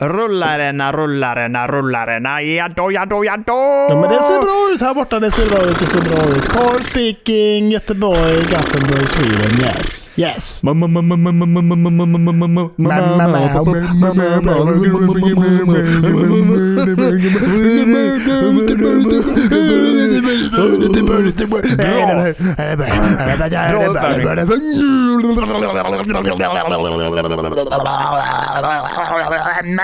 Rullarena, rullarena, rullarena, jadå, jadå, jadå! Ja, men det ser bra ut här borta. Det ser bra ut. Det ser bra ut. Carl speaking. Göteborg, Gothenburg, Sweden. Yes. Yes. Ja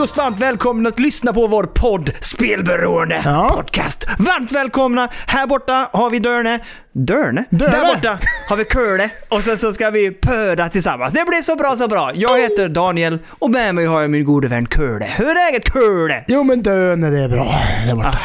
och varmt välkomna att lyssna på vår podd Spelberoende Ja. Podcast. Varmt välkomna! Här borta har vi Dörne. Dörne? Dörne. Där borta har vi Curle och sen så ska vi pöda tillsammans. Det blir så bra så bra. Jag heter Daniel och med mig har jag min gode vän Curle. Hur är läget Curle? Jo men Döne, det är bra. Där borta.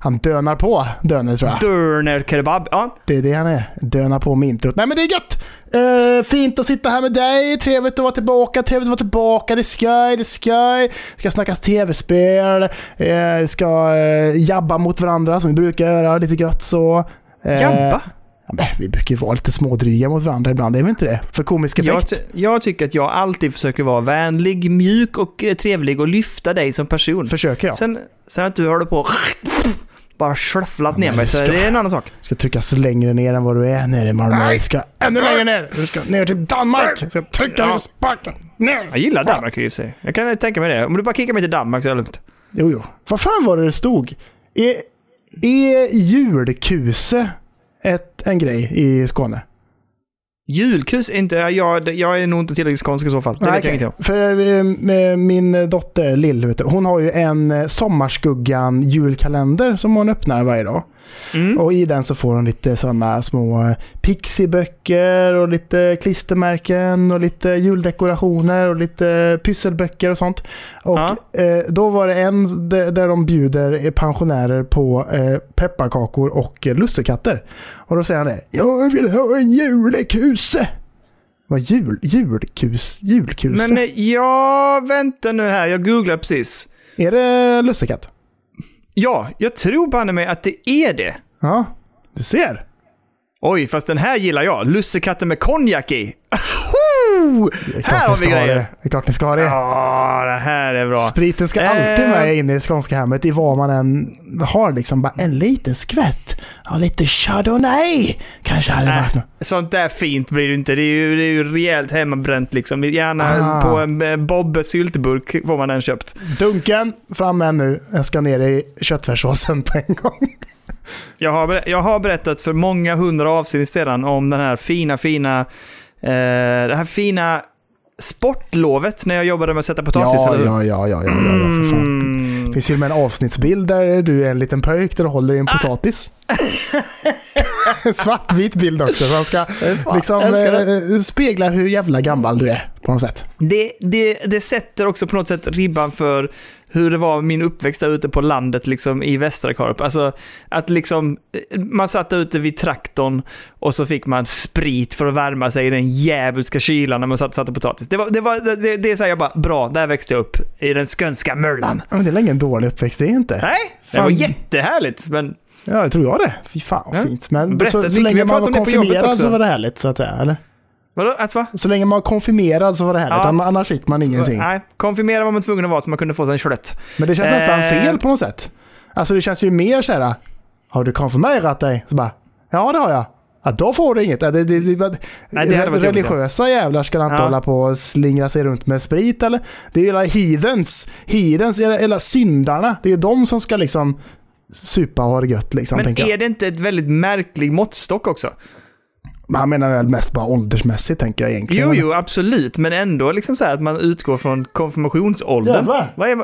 Han dönar på Döne tror jag. Dörner kebab. Ja. Det är det han är. Dönar på med introt. Nej men det är gött! Eh, fint att sitta här med dig. Trevligt att vara tillbaka. Trevligt att vara tillbaka. Det är skoj, det är skoj. Ska snackas tv-spel. Eh, ska eh, jabba mot varandra som vi brukar göra. Lite gött så. Eh, Jabba? Ja, vi brukar ju vara lite smådryga mot varandra ibland, är vi inte det? För komisk Jag, effekt. ty- jag tycker att jag alltid försöker vara vänlig, mjuk och eh, trevlig och lyfta dig som person. Försöker jag. Sen, sen att du håller på bara shufflat ner mig, det så ska- det är en annan sak. Ska tryckas längre ner än vad du är nere i Malmö. Du ska ännu längre ner. Du ska ner till Danmark. Jag ska trycka ner sparken. Ner. Jag gillar Danmark i och för sig. Jag kan tänka mig det. Om du bara kickar mig till Danmark så är det lugnt. Jo, jo. Vad fan var det det stod? Är, är julkuse ett, en grej i Skåne? Julkus inte... Jag, jag är nog inte tillräckligt skånsk i så fall. Det jag okej. ingenting om. För eh, min dotter Lill, hon har ju en Sommarskuggan julkalender som hon öppnar varje dag. Mm. Och i den så får hon lite sådana små eh, pixiböcker och lite klistermärken och lite juldekorationer och lite pysselböcker och sånt. Och Ja. eh, då var det en där de bjuder pensionärer på eh, pepparkakor och lussekatter. Och då säger han det. Jag vill ha en julekuse! Vad jul, julkus, julkuse? Men eh, ja, vänta nu här. Jag googlar precis. Är det lussekatt? Ja, jag tror banne mig att det är det. Ja, du ser. Oj, fast den här gillar jag. Lussekatten med konjak i. Här har vi grejer. det. Är klart ni ska ha det. Ja, det här är bra. Spriten ska Eh. alltid med inne i det skånska hemmet i vad man än har. Liksom bara en liten skvätt. Ja, lite chardonnay kanske hade Äh, varit något. sånt där fint blir det inte. Det är ju, det är ju rejält hemmabränt liksom. Gärna Ah. på en eh, Bobbe syltburk får man den köpt. Dunken, fram med nu. Jag ska ner i köttfärssåsen på en gång. Jag har, jag har berättat för många hundra avsnitt sedan om den här fina, fina... Eh, det här fina sportlovet när jag jobbade med att sätta potatis, Ja, eller ja, ja, ja, ja, ja, ja, för fan. Mm. Det finns ju med en avsnittsbild där du är en liten pöjk där du håller i en potatis. en svartvit bild också. Så ska Fan, liksom eh, spegla hur jävla gammal du är på något sätt. Det, det, det sätter också på något sätt ribban för hur det var min uppväxt där ute på landet liksom i Västerkarp. Alltså att liksom, man satt där ute vid traktorn och så fick man sprit för att värma sig i den djävulska kylan när man satt och satte potatis. Det, var, det, var, det, det är så här, jag bara, bra, där växte jag upp i den skönska möllan. Ja, Men det är länge en dålig uppväxt, det är inte. Nej, det Fan. var jättehärligt, men Ja, jag tror jag det. Fy fan vad Ja. fint. Men Berätta så, så länge man var det konfirmerad så var det härligt så att säga, eller? Vadå, att va? Så länge man var konfirmerad så var det härligt, Ja. annars fick man ingenting. Nej, konfirmera var man tvungen att vara så man kunde få sig en slött. Men det känns nästan Eh. fel på något sätt. Alltså det känns ju mer så här, har du konfirmerat dig? Så bara, ja det har jag. Ja, då får du inget. Det, det, det, Nej, det religiösa jävlar ska inte Ja. hålla på och slingra sig runt med sprit eller? Det är ju alla heathens, heathens eller, syndarna. Det är de som ska liksom supa och ha det gött liksom, Men tänker jag. är det inte ett väldigt märklig måttstock också? Han menar väl mest bara åldersmässigt tänker jag egentligen. Jo, jo, absolut. Men ändå liksom så här att man utgår från konfirmationsåldern. Jävlar. Vad är...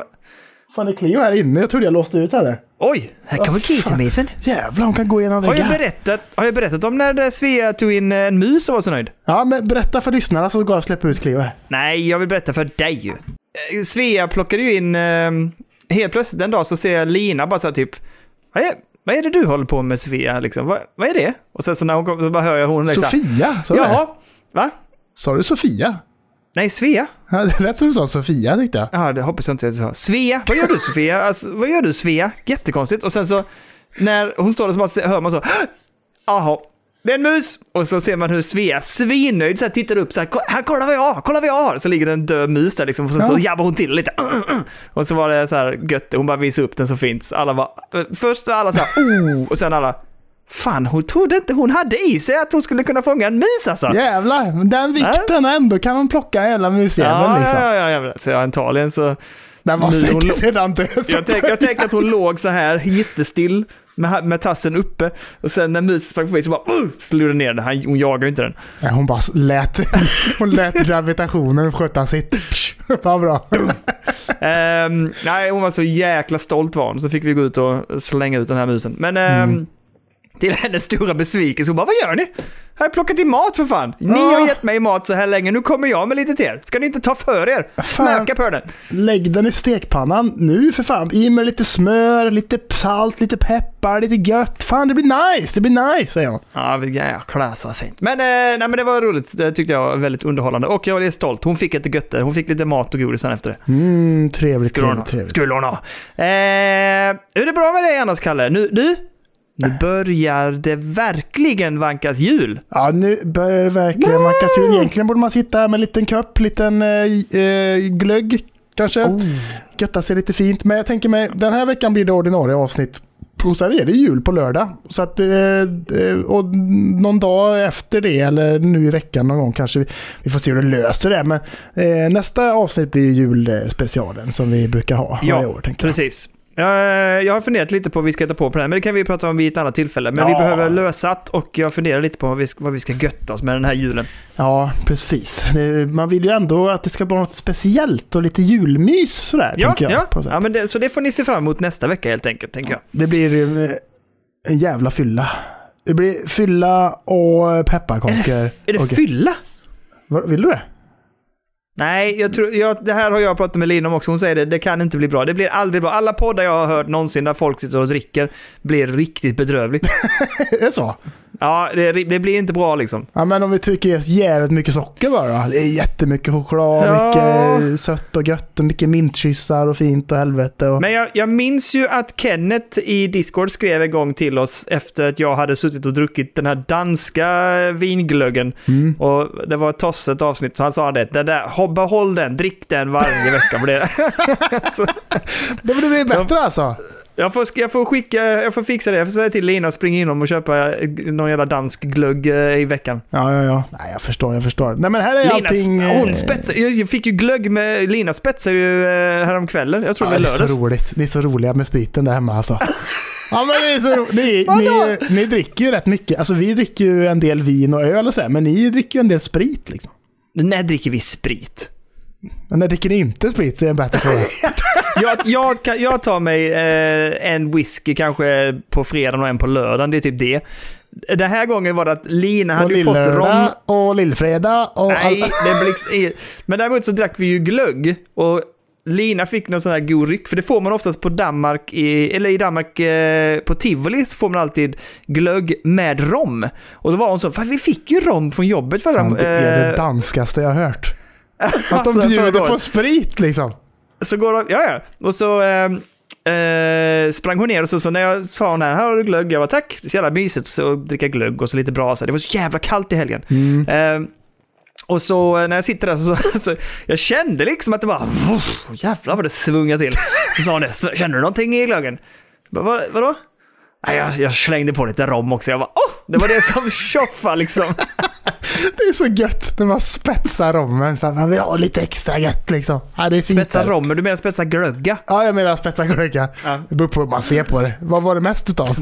Fan, är Cleo här inne? Jag trodde jag låste ut henne. Oj, här kommer Keith-Nathan. Jävlar, hon kan gå igenom Har jag, väggar. berättat, har jag berättat om när Svea tog in en mus och var så nöjd? Ja, men berätta för lyssnarna så går jag och släpper ut Cleo här. Nej, jag vill berätta för dig ju. Eh, Svea plockade ju in... Eh, helt plötsligt en dag så ser jag Lina bara så här typ... "Ja, vad är det du håller på med Sofia? Liksom, vad, vad är det? Och sen så när hon kommer så bara hör jag hon liksom, Sofia? Det? Jaha, va? Sa du Sofia? Nej, Svea. Ja, Det lät som du sa Sofia tyckte jag. Ja, det hoppas jag inte att jag sa. Svea, vad gör du Sofia? Alltså, vad gör du Svea? Jättekonstigt. Och sen så, när hon står där så bara hör man så, jaha, det är en mus! Och så ser man hur Svea svinnöjd så här, tittar upp så här, här kolla vad jag har, kolla vad jag har! Så ligger det en död mus där liksom, och så, Ja. så jabbar hon till lite. Och så var det så här gött, hon bara visade upp den så fint. Alla var, först var alla så här, oh! Och sen alla, fan hon trodde inte hon hade i sig att hon skulle kunna fånga en mus alltså! Jävlar, men den vikten ändå kan man plocka en jävla musjävel Ja, liksom. ja, ja, ja, så antagligen så Den var Nu, hon säkert redan död. Jag tänker att hon låg så här jättestill med, med tassen uppe och sen när musen sprang förbi så bara uh, slog den ner den. Han- Hon jagar ju inte den. Nej, hon bara lät, hon lät gravitationen sköta sitt. Vad bra. Ehm, nej, hon var så jäkla stolt var hon. Så fick vi gå ut och slänga ut den här musen. Men ehm, Mm. Till hennes stora besvikelse, hon bara vad gör ni? Jag har plockat in mat för fan. Ni Ja. har gett mig mat så här länge, nu kommer jag med lite till er. Ska ni inte ta för er? Smöka på den. Lägg den i stekpannan nu för fan. I med lite smör, lite salt, lite peppar, lite gött. Fan det blir nice, det blir nice säger hon. Ja, jäklar så fint. Men, eh, nej, men det var roligt. Det tyckte jag var väldigt underhållande. Och jag var lite stolt. Hon fick ett götte. Hon fick lite mat och godis sen efter det. Mm, trevligt, Skulle hon trevligt, ha. trevligt. Skulle hon ha. Eh, hur är det bra med dig annars, Kalle? Nu, du? Nu börjar det verkligen vankas jul. Ja, nu börjar det verkligen vankas jul. Egentligen borde man sitta här med en liten kopp, liten eh, eh, glögg kanske. Oh. Götta sig lite fint. Men jag tänker mig, den här veckan blir det ordinarie avsnitt. Och sen är det jul på lördag. Så att, eh, eh, och någon dag efter det, eller nu i veckan någon gång kanske, vi, får se hur det löser det. Men eh, nästa avsnitt blir ju julspecialen som vi brukar ha varje Ja, år. Tänker jag. Precis. Jag, jag har funderat lite på vad vi ska ta på på den, men det kan vi prata om vid ett annat tillfälle. Men vi Ja. behöver lösat och jag funderar lite på vad vi, ska, vad vi ska götta oss med den här julen. Ja, precis. Det, man vill ju ändå att det ska vara något speciellt och lite julmys sådär. Ja, jag, ja. ja men det, så det får ni se fram emot nästa vecka helt enkelt, tänker jag. Det blir eh, en jävla fylla. Det blir fylla och pepparkakor. Är det och- fylla? Vad- Vill du det? Nej, jag tror, jag, det här har jag pratat med Lina om också. Hon säger det, det kan inte bli bra. Det blir aldrig bra. Alla poddar jag har hört någonsin där folk sitter och dricker blir riktigt bedrövligt. Är det så? Ja, det, det blir inte bra liksom. Ja, men om vi tycker det är jävligt mycket socker bara. Det är jättemycket choklad, Ja. mycket sött och gött och mycket mintkyssar och fint och helvete. Och... Men jag, jag minns ju att Kenneth i Discord skrev en gång till oss efter att jag hade suttit och druckit den här danska vinglöggen. Mm. Och det var ett tosset avsnitt, så han sa det. det där, "Hå- behåll den, drick den varje vecka. För det. Det blir bättre alltså. Jag får, jag får skicka, jag får fixa det. Jag får säga till Lina att springa in och köpa eh, någon jävla dansk glögg eh, i veckan. Ja, ja, ja. Nej, jag förstår, jag förstår. Nej, men här är Lina, allting... eh, hon spetsar, jag fick ju glögg med, Lina spetsar ju eh, häromkvällen. Jag tror Ja, det det var är lördags. så roligt. Det är så roliga med spriten där hemma alltså. Ja men det är så roligt. Ni, ni, ni dricker ju rätt mycket. Alltså vi dricker ju en del vin och öl och sådär. Men ni dricker ju en del sprit liksom. När dricker vi sprit? Men när dricker ni inte sprit så är det en bättre fråga. Jag, jag, jag tar mig eh, en whisky kanske på fredagen och en på lördagen. Det är typ det. Den här gången var det att Lina och hade ju fått rom... och lillfredag och Nej, all... det blixt, i- men däremot så drack vi ju glögg. Och Lina fick någon sån här god ryck, för det får man oftast på Danmark, i, eller i Danmark eh, på Tivoli så får man alltid glögg med rom. Och då var hon så, vi fick ju rom från jobbet förra... Fan, det är det eh, danskaste jag har hört. Att de bjuder på sprit liksom. Så går de, ja ja. Och så eh, eh, sprang hon ner och så, så när jag sa hon här, här har du glögg. Jag var tack, så jävla mysigt så dricka glögg och så lite brasa. Det var så jävla kallt i helgen. Mm. Eh, och så eh, när jag sitter där så, så jag kände liksom att det bara, "Vuff, jävlar vad det svungar till. Så sa hon det, känner du någonting i glöggen? Vad, vadå? Jag, jag slängde på lite rom också. Jag bara, åh, det var det som tjoffade liksom. Det är så gött när man spetsar rommen för att man vill ha lite extra gött liksom. Ja, det är fint. Spetsa där. rom, men du menar spetsa glögga? Ja, jag menar spetsa glögga. Ja. Det beror på hur man ser på det. Vad var det mest utav?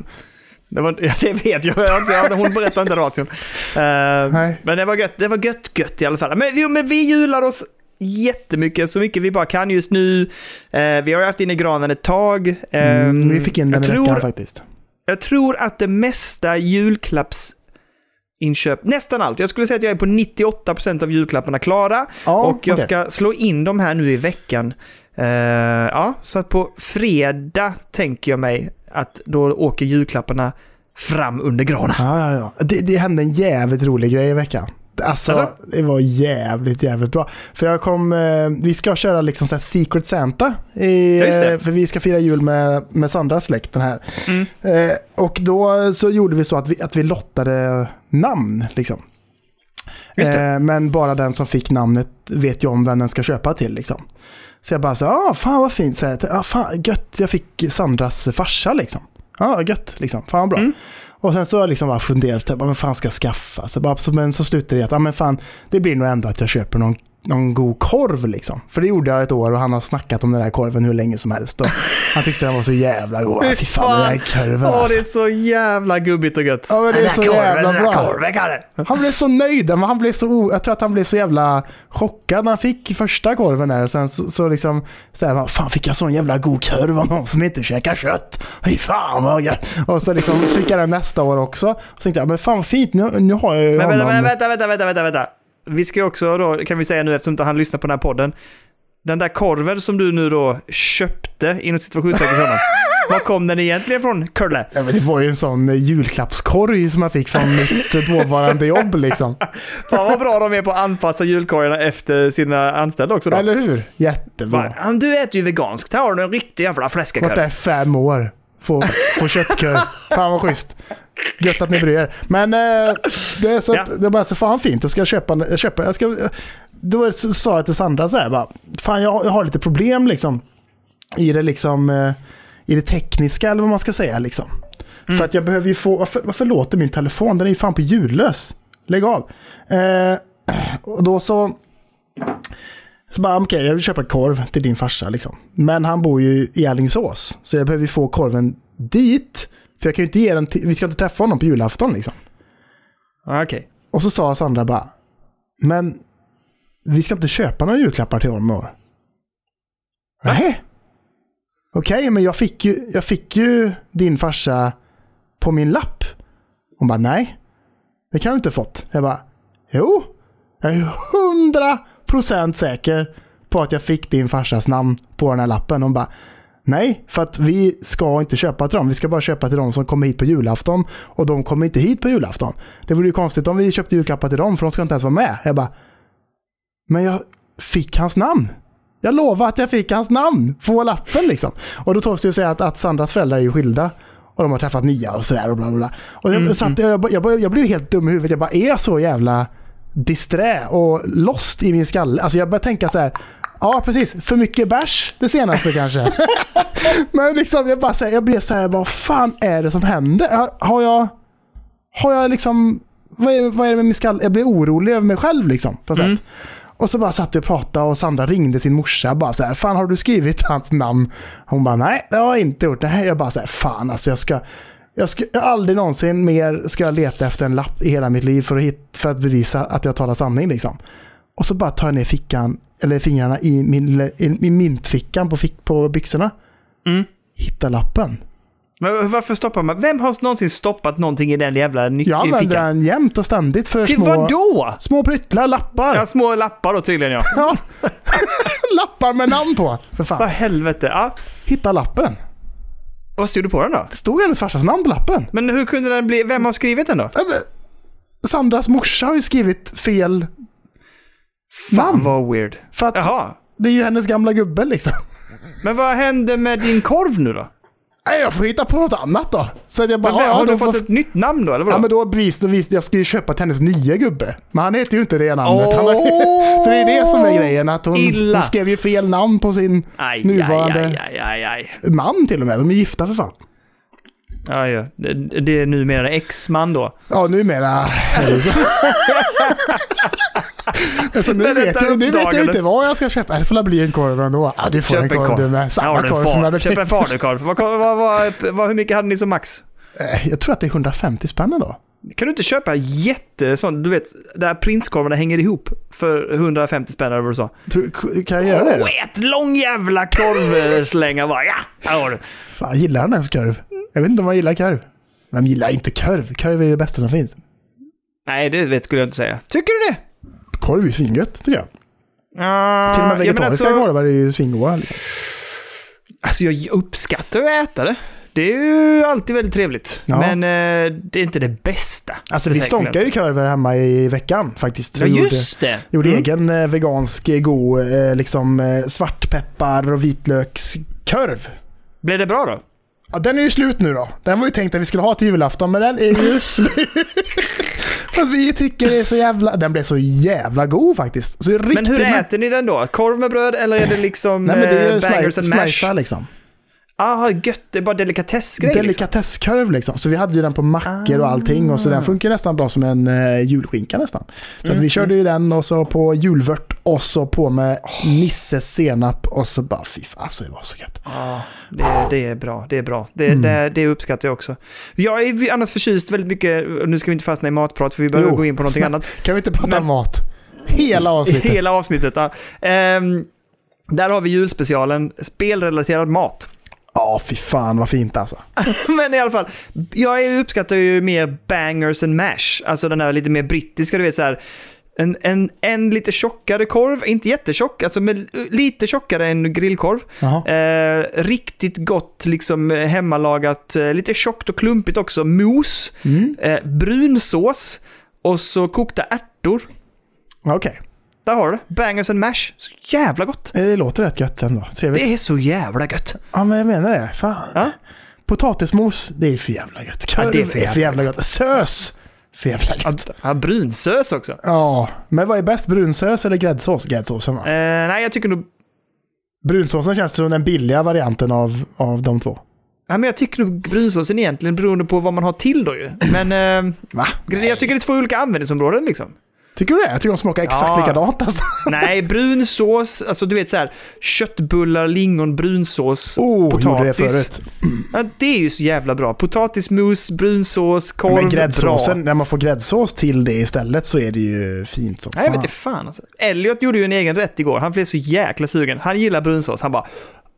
Det, var, ja, det vet jag, inte- ja, hon berättade inte ration. Eh, Nej. men det var gött, det var gött gött i alla fall. Men, jo, men vi jular oss jättemycket, så mycket vi bara kan just nu. Eh, vi har haft in i granen ett tag. Eh, Mm, vi fick in den i veckan faktiskt. Jag tror att det mesta julklappsinköp, nästan allt, jag skulle säga att jag är på 98% av julklapparna klara. Ja, och jag okej. ska slå in dem här nu i veckan. Eh, ja, så att på fredag tänker jag mig att då åker julklapparna fram under granen. Ja, ja, ja. Det, det hände en jävligt rolig grej i veckan. Alltså, Alltså? det var jävligt, jävligt bra. För jag kom, eh, vi ska köra liksom så Secret Santa. I, Ja, eh, för vi ska fira jul med, med Sandras släkt den här. Mm. Eh, och då så gjorde vi så att vi, att vi lottade namn. Liksom. Eh, men bara den som fick namnet vet ju om vem den ska köpa till. Liksom. Så jag bara så ah, fan vad fint. Så här, ah, fan, gött, jag fick Sandras farsa liksom. Ja, gött liksom. Fan vad bra. Mm. Och sen så har jag liksom bara funderat, typ, men fan ska jag skaffa? Så bara, så, men så slutar det att, ja men fan, det blir nog ändå att jag köper någon, någon god korv liksom. För det gjorde jag ett år och han har snackat om den där korven hur länge som helst. Och han tyckte den var så jävla god. Ja, fy fan, den där korven Åh, alltså. det är så jävla gubbigt och gött. Ja, men det är så jävla bra. korven. Han blev så nöjd, men han blev så, jag tror att han blev så jävla chockad när han fick första korven där. Och sen så, så liksom, så här, fan fick jag sån jävla god korv av någon som inte käkar kött? Fy fan vad gött. Och så liksom så fick jag den nästa år också. Och så tänkte jag, men fan vad fint, nu, nu har jag ju Men honom. vänta, vänta, vänta, vänta, vänta. Vi ska också då, kan vi säga nu eftersom inte han lyssnar på den här podden. Den där korven som du nu då köpte, inom situationstecken honom. Var kom den egentligen från, Kurle? Ja, men det var ju en sån eh, julklappskorg som jag fick från mitt dåvarande jobb liksom. Fan vad bra de är på att anpassa julkorgarna efter sina anställda också då. Eller hur? Jättebra. Bara, "Ja, Du äter ju veganskt, här har du en riktig jävla Vart fläskkorv. är fem år? Få, få köttkorv. Fan vad schysst. Gött att ni bryr er. Men eh, det är så att, Ja. det bara så fan fint. Jag ska köpa, jag köpa jag ska, då sa jag till Sandra så här bara, fan jag, jag har lite problem liksom. I det liksom, eh, i det tekniska eller vad man ska säga liksom. Mm. För att jag behöver ju få, varför, varför låter min telefon? Den är ju fan på ljudlös. Lägg av. Eh, och då så, så bara, okej, jag vill köpa korv till din farsa liksom. Men han bor ju i Alingsås. Så jag behöver ju få korven dit. För jag kan ju inte ge den till, vi ska inte träffa honom på julafton liksom. Okej. Och så sa Sandra bara, men vi ska inte köpa några julklappar till honom i år. Nej. Okej, men jag fick, ju, jag fick ju din farsa på min lapp. Hon bara, nej. Det kan du inte ha fått. Jag bara, jo. Jag är hundra procent säker på att jag fick din farsas namn på den här lappen. Hon bara, nej, för att vi ska inte köpa till dem. Vi ska bara köpa till dem som kommer hit på julafton. Och de kommer inte hit på julafton. Det vore ju konstigt om vi köpte julklappar till dem, för de ska inte ens vara med. Jag bara, men jag fick hans namn. Jag lovar att jag fick hans namn på lappen liksom. Och då tog det ju säga att, att Sandras föräldrar är ju skilda. Och de har träffat nya och sådär och bla bla bla. Och jag, Mm, satt, jag, jag, jag, jag blev helt dum i huvudet. Jag bara, är jag så jävla disträ och lost i min skalle? Alltså jag började tänka så här. Ja, precis. För mycket bärs det senaste kanske. Men liksom, jag bara säger, jag blev så här, vad fan är det som händer? Har- jag, har jag liksom, vad är, vad är det med min skalle? Jag blir orolig över mig själv liksom. På Mm. sätt. Och så bara satt vi och pratade och Sandra ringde sin morsa bara så här, fan har du skrivit hans namn? Hon bara, nej det har jag inte gjort. Nej, jag bara så här, fan alltså jag ska, jag ska jag aldrig någonsin mer ska jag leta efter en lapp i hela mitt liv för att, hit, för att bevisa att jag talar sanning liksom. Och så bara tar jag ner fickan, eller fingrarna i min, i, mintfickan på, fick, på byxorna. Mm. Hitta lappen. Men varför stoppar man? Vem har någonsin stoppat någonting i den jävla ny- Jag använder fickan? den jämt och ständigt för Till små, vad då? små pryttlar, lappar. Ja, små lappar då tydligen ja. Ja. lappar med namn på. För Vad fan. helvete. Ja. Hitta lappen. Vad stod det på den då? Det stod hennes farsas namn på lappen. Men hur kunde den bli... Vem har skrivit den då? Sandras morsa har ju skrivit fel Fan vad weird. För att Jaha. det är ju hennes gamla gubbe liksom. Men vad hände med din korv nu då? Nej, jag får hitta på något annat då. Så att jag bara, Men ja, har du fått ett nytt namn då eller vadå? Ja men då bevis, då vis, jag ska ju köpa till hennes nya gubbe. Men han heter ju inte det namnet. Han har, så det är det som är grejen. Att hon, Illa. hon skrev ju fel namn på sin Aj, nuvarande aj, aj. man till och med. De är gifta för fan. Ja, ja. Det, det är numera ex-man då. Ja, numera alltså, nu, vet jag, nu vet jag inte vad jag ska köpa. Det får bli en korv ändå. Ja, du får en korv, du med. Samma korv som jag hade Köp en falukorv. Vad, vad, vad, vad, hur mycket hade ni som max? Eh, Jag tror att det är 150 spänn då. Kan du inte köpa jätte sån, du vet, där prinskorvarna hänger ihop för 150 spänn eller vad du sa? Kan jag göra det då? Skit, lång jävla korvslänga bara. Ja, här har du. Fan, gillar han ens korv? Jag vet inte om man gillar korv. Vem gillar inte korv? Korv är det bästa som finns. Nej, det vet skulle jag inte säga. Tycker du det? Korv är svingött tycker jag. Uh, Till och med vegetariska alltså, korvar är ju svingoda. Liksom. alltså jag uppskattar att äta det. Det är ju alltid väldigt trevligt. Ja. Men eh, det är inte det bästa. Alltså vi stånkade ju korvar hemma i veckan faktiskt. Ja, Vi gjorde- just det. Gjorde Mm. egen eh, vegansk eh, god eh, liksom svartpeppar och vitlökskorv. Blev det bra då? Ja, den är ju slut nu då. Den var ju tänkt att vi skulle ha till julafton, men den är ju slut. Fast vi tycker det är så jävla... Den blev så jävla god faktiskt. Så riktigt Men hur äter ni den då? Korv med bröd eller är det liksom Nej men det är ju eh, bangers sli- and mash? slicear liksom. Ah, gött. Det är bara delikatessgrej liksom. Delikatesskorv liksom. Så vi hade ju den på mackor och allting och så den funkar nästan bra som en uh, julskinka nästan. Så Mm, att vi körde ju den och så på julvört och så på med Nisses senap och så bara fy fan, alltså det var så gött. Ja, det, det är bra. Det är bra. Det, Mm. det, det uppskattar jag också. Jag är annars förtjust väldigt mycket, och nu ska vi inte fastna i matprat för vi behöver Jo, gå in på någonting snabbt. annat. Kan vi inte prata Men- mat? Hela avsnittet. hela avsnittet. Ja. Ehm, där har vi julspecialen, spelrelaterad mat. Ja, fy fan vad fint alltså. Men i alla fall, jag uppskattar ju mer bangers and mash. Alltså den här lite mer brittiska, du vet så här. En, en, en lite tjockare korv, inte jättetjock, alltså med, lite tjockare än grillkorv. Eh, riktigt gott, liksom hemmalagat, eh, lite tjockt och klumpigt också. Mos, Mm. eh, brunsås och så kokta ärtor. Okej, Där har du. Bangers and mash. Så jävla gott. Det låter rätt gött ändå. Trevligt. Det är så jävla gött. Ja, men jag menar det. Fan. Ja. Potatismos, det är för jävla gött. Ja, Korv det är för är för jävla gott. Sös, för jävla Ja, gött. Ja, brunsös också. Ja, men vad är bäst? Brunsös eller gräddsås? Gräddsåsen va? Eh, nej, jag tycker nog... Brunsåsen känns som den billiga varianten av, av de två. Ja, men jag tycker nog brunsåsen egentligen beroende på vad man har till då ju. Men eh, jag tycker det är två olika användningsområden liksom. Tycker du det? Jag tycker de smakar exakt Ja. likadant alltså. Nej, brunsås, alltså du vet så här, köttbullar, lingon, brunsås, Oh, gjorde det potatis. förut. Ja, det är ju så jävla bra. Potatismos, brunsås, korv, Men bra. gräddsåsen, när man får gräddsås till det istället så är det ju fint som Nej, jag vet fan. inte fan alltså. Elliot gjorde ju en egen rätt igår. Han blev så jäkla sugen. Han gillar brunsås. Han bara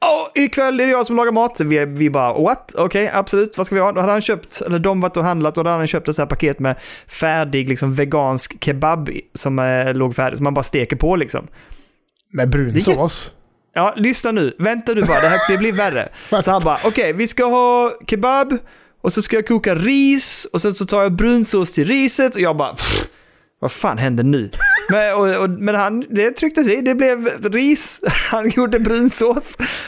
Åh, ikväll är det jag som lagar mat. Vi, vi bara what? Okej, absolut. Vad ska vi ha? Då hade han köpt, eller de varit och handlat och då hade han köpt ett så här paket med färdig liksom vegansk kebab som eh, låg färdig. Som man bara steker på liksom. Med brunsås? Ja, lyssna nu. Vänta du bara, det här det blir värre. Så han bara, okej, vi ska ha kebab och så ska jag koka ris och sen så tar jag brunsås till riset och jag bara, pff, vad fan händer nu? Men, och, och, men han, det tryckte sig, det blev ris, han gjorde brunsås,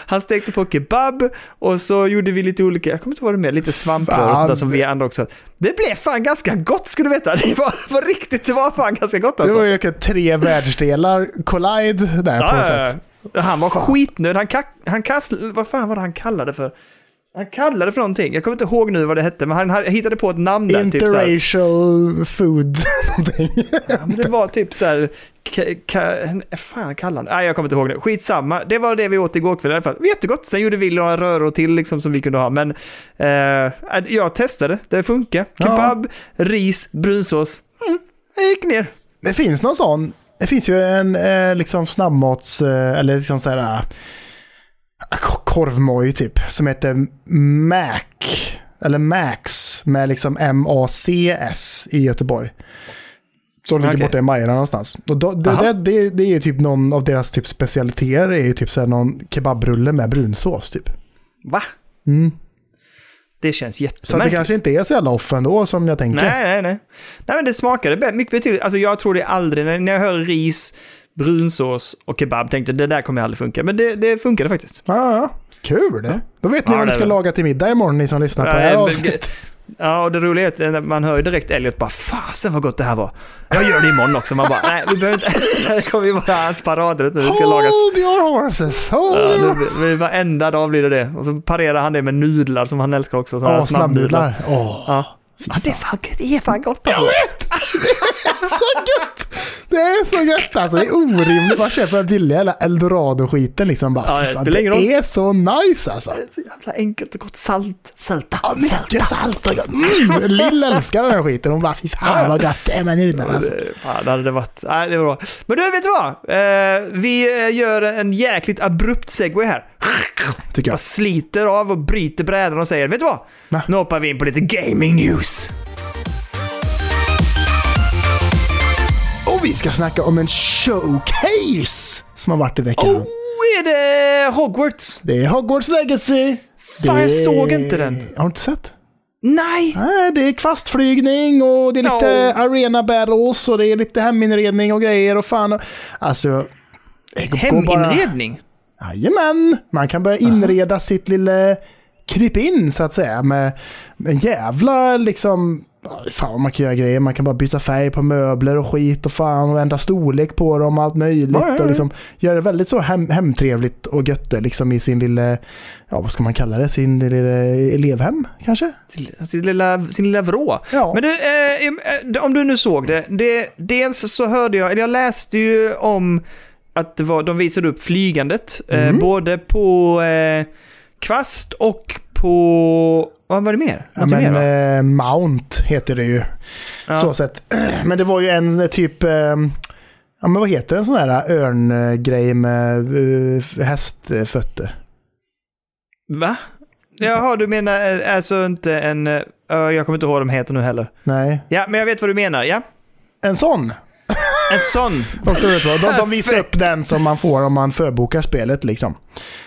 han stekte på kebab och så gjorde vi lite olika, jag kommer inte ihåg det mer, lite svamprör och sånt där som vi andra också. Det blev fan ganska gott ska du veta, det var på riktigt, det var fan ganska gott Det alltså. var ju liksom tre världsdelar collide där på något sätt. ja. Han var skitnöjd. Han, han kast, vad fan var det han kallade för? Han kallade det för någonting. Jag kommer inte ihåg nu vad det hette, men han, hittade på ett namn där. Typ. Interracial food någonting. Ja, men det var typ så här... Ka, ka, fan kallade han? Nej, jag kommer inte ihåg det. Skitsamma. Det var det vi åt igår kväll i alla fall. Jättegott. Sen gjorde vi några röror till liksom som vi kunde ha. Men eh, jag testade. Det funkar. Ja. Kebab, ris, brunsås. Mm, jag gick ner. Det finns någon sån. Det finns ju en eh, liksom snabbmats, eh, eller liksom så här korvmoj typ, som heter Mac. Eller Max med liksom M-A-C-S i Göteborg. Som ligger borta i Majorna någonstans. Och då, det, det, det, det är ju typ någon av deras typ specialiteter är ju typ så någon kebabrulle med brunsås typ. Va? Mm. Det känns Så att det jättemärkligt. kanske inte är så jävla off ändå som jag tänker. Nej, nej, nej. Nej, men det smakade mycket betydligt. Alltså jag tror det aldrig, när när jag hör ris, brunsås och kebab, tänkte det där kommer aldrig funka. Men det, det funkade faktiskt. Ja, ja. Kul det. Då vet ni Ja, vad ni ska det. laga till middag imorgon ni som lyssnar på det här Ja, avsnittet. Ja, och det roliga är att man hör ju direkt Elliot bara fasen vad gott det här var. Jag gör det imorgon också. Man bara nej, vi behöver inte. Det kommer ju vara hans paradrätt nu. Det ska lagas. Hold your horses, hold Ja, your nu, varenda dag blir det det. Och så parerar han det med nudlar som han älskar också. Ja, snabbnudlar. Åh, Ja. Ja, det är fan, det är fan gott. Jag alltså. vet! Det är så gött! Det är så gött alltså. Det är orimligt. Man köper den billiga eller eldorado-skiten liksom. Bara, Ja, det fan, det roll. är så nice alltså. Det är så jävla enkelt och gott. Salt. Sälta. Ja, mycket salt och gott. Mm, Lill älskar den här skiten. Hon bara, fy fan vad gött det är med nudlarna alltså. Det, fan, det hade det varit. Nej, det var bra. Men du, vet du vad? Eh, vi eh, gör en jäkligt abrupt segway här. Tycker jag. Jag sliter av och bryter brädan och säger, vet du vad? Va? Nu hoppar vi in på lite gaming news. Och vi ska snacka om en showcase som har varit i veckan. Oh, är det Hogwarts? Det är Hogwarts Legacy. Fan, jag Det- såg inte den. Har du inte sett? Nej! Nej, det är kvastflygning och det är lite Ja. arena battles och det är lite heminredning och grejer och fan. Alltså... går bara- Heminredning? Jajamän! Man kan börja inreda sitt lilla krypin så att säga med en jävla liksom... Fan vad man kan göra grejer. Man kan bara byta färg på möbler och skit och fan och ändra storlek på dem och allt möjligt. Ja, ja, ja. Och liksom göra det väldigt så hem, hemtrevligt och gött liksom i sin lilla... Ja, vad ska man kalla det? Sin lilla elevhem kanske? Sin, sin, lilla, sin lilla vrå. Men du, eh, eh, om du nu såg det, det. Dels så hörde jag, eller jag läste ju om att det var, de visade upp flygandet. Eh, Mm. både på eh, kvast och på... Vad var det mer? Ja, Något mer, men va? eh, Mount heter det ju. Ja. Så sett. Men det var ju en eh, typ... Eh, ja, men vad heter en sån här örngrej med eh, hästfötter? Va? Jaha, du menar eh, alltså inte en... eh, jag kommer inte ihåg vad de heter nu heller. Nej. Ja, men jag vet vad du menar. Ja, En sån! En sån. Och då vet vad, De, de visar upp den som man får om man förbokar spelet. Liksom.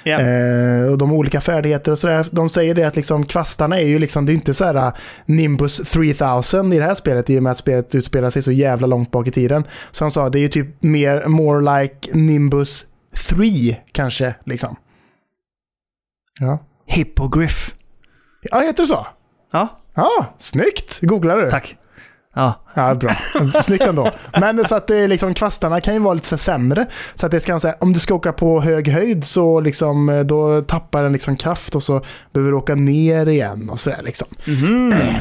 Ja. Eh, och de olika färdigheter och sådär. De säger det att liksom, kvastarna är ju liksom, det är inte så här uh, Nimbus 3000 i det här spelet i och med att spelet utspelar sig så jävla långt bak i tiden. Så de sa, det är ju typ mer, more like Nimbus 3 kanske. Liksom. Ja. Hippogriff. ja, heter det så? Ja, Ja, snyggt! Googlar du? tack. Ja. Ja, bra. Snyggt ändå. Men så att det liksom, kvastarna kan ju vara lite sämre. Så att det ska säga, om du ska åka på hög höjd så liksom, eh, då tappar den liksom kraft och så behöver du åka ner igen och sådär liksom.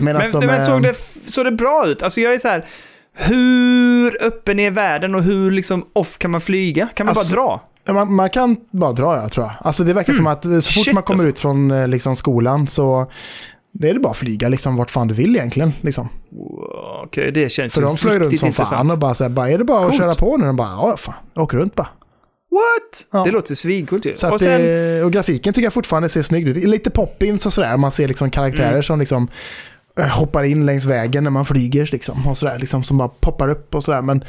Medan Men, de men såg, det, såg det bra ut? Alltså jag är så här, hur öppen är världen och hur liksom off kan man flyga? Kan man Alltså, bara dra? Ja, Man, man kan bara dra, jag tror jag. Alltså det verkar som att eh, så fort Shit, man kommer alltså. ut från liksom, skolan så det är det bara att flyga liksom vart fan du vill egentligen. Liksom. Okej, det känns För de flög runt som intressant. fan och bara så här, bara, är det bara att Coolt. köra på nu? De bara, ja fan, åker runt bara. What? Ja. Det låter svincoolt ju. Så att och sen, det, och grafiken tycker jag fortfarande ser snygg ut. Lite poppins och sådär. Man ser liksom karaktärer Mm. som liksom eh, hoppar in längs vägen när man flyger liksom. Och sådär, liksom, som bara poppar upp och sådär. Men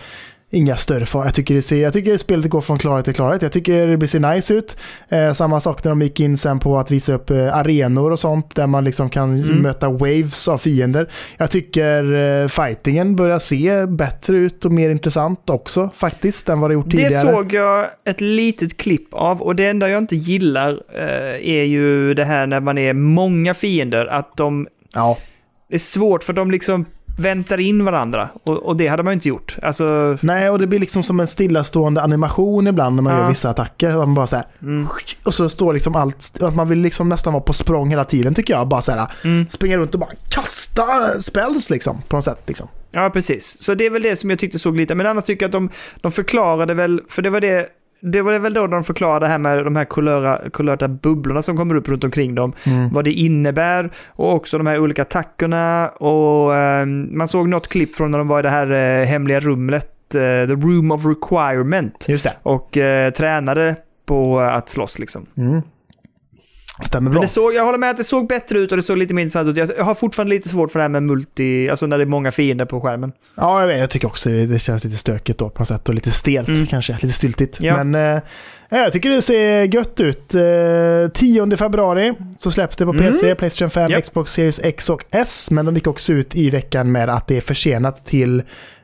inga större fara. Jag tycker, det ser, jag tycker spelet går från klarhet till klarhet. Jag tycker det ser nice ut. Eh, samma sak när de gick in sen på att visa upp eh, arenor och sånt. Där man liksom kan Mm. möta waves av fiender. Jag tycker eh, fightingen börjar se bättre ut och mer intressant också faktiskt. Än vad det gjort det tidigare. såg jag ett litet klipp av och det enda jag inte gillar eh, är ju det här när man är många fiender, att de Ja. det är svårt för de liksom väntar in varandra och, och det hade man ju inte gjort. Alltså, Nej, och det blir liksom som en stillastående animation ibland när man Ja. gör vissa attacker. Att man bara så här, mm, och så står liksom allt, att man vill liksom nästan vara på språng hela tiden tycker jag. Bara så här, mm. springa runt och bara kasta spells liksom, på något sätt. Liksom. Ja, precis. Så det är väl det som jag tyckte såg lite, men annars tycker jag att de, de förklarade väl, för det var det, det var väl då de förklarade här med de här kulöra, kulörta bubblorna som kommer upp runt omkring dem, vad det innebär och också de här olika attackerna och eh, man såg något klipp från när de var i det här eh, hemliga rummet, eh, the room of requirement Just det. och eh, tränade på att slåss liksom. Mm. Stämmer Men bra. det såg, jag håller med att det såg bättre ut och det såg lite mer intressant ut. Jag, har fortfarande lite svårt för det här med multi, alltså när det är många fiender på skärmen. Ja, jag, vet, jag tycker också det, känns lite stökigt då på något sätt och lite stelt Mm. kanske, lite styltigt. Ja. Men eh, ja, jag tycker det ser gött ut. Eh, 10 februari så släpps det på Mm. PC, Playstation 5, Japp. Xbox Series X och S. Men de gick också ut i veckan med att det är försenat till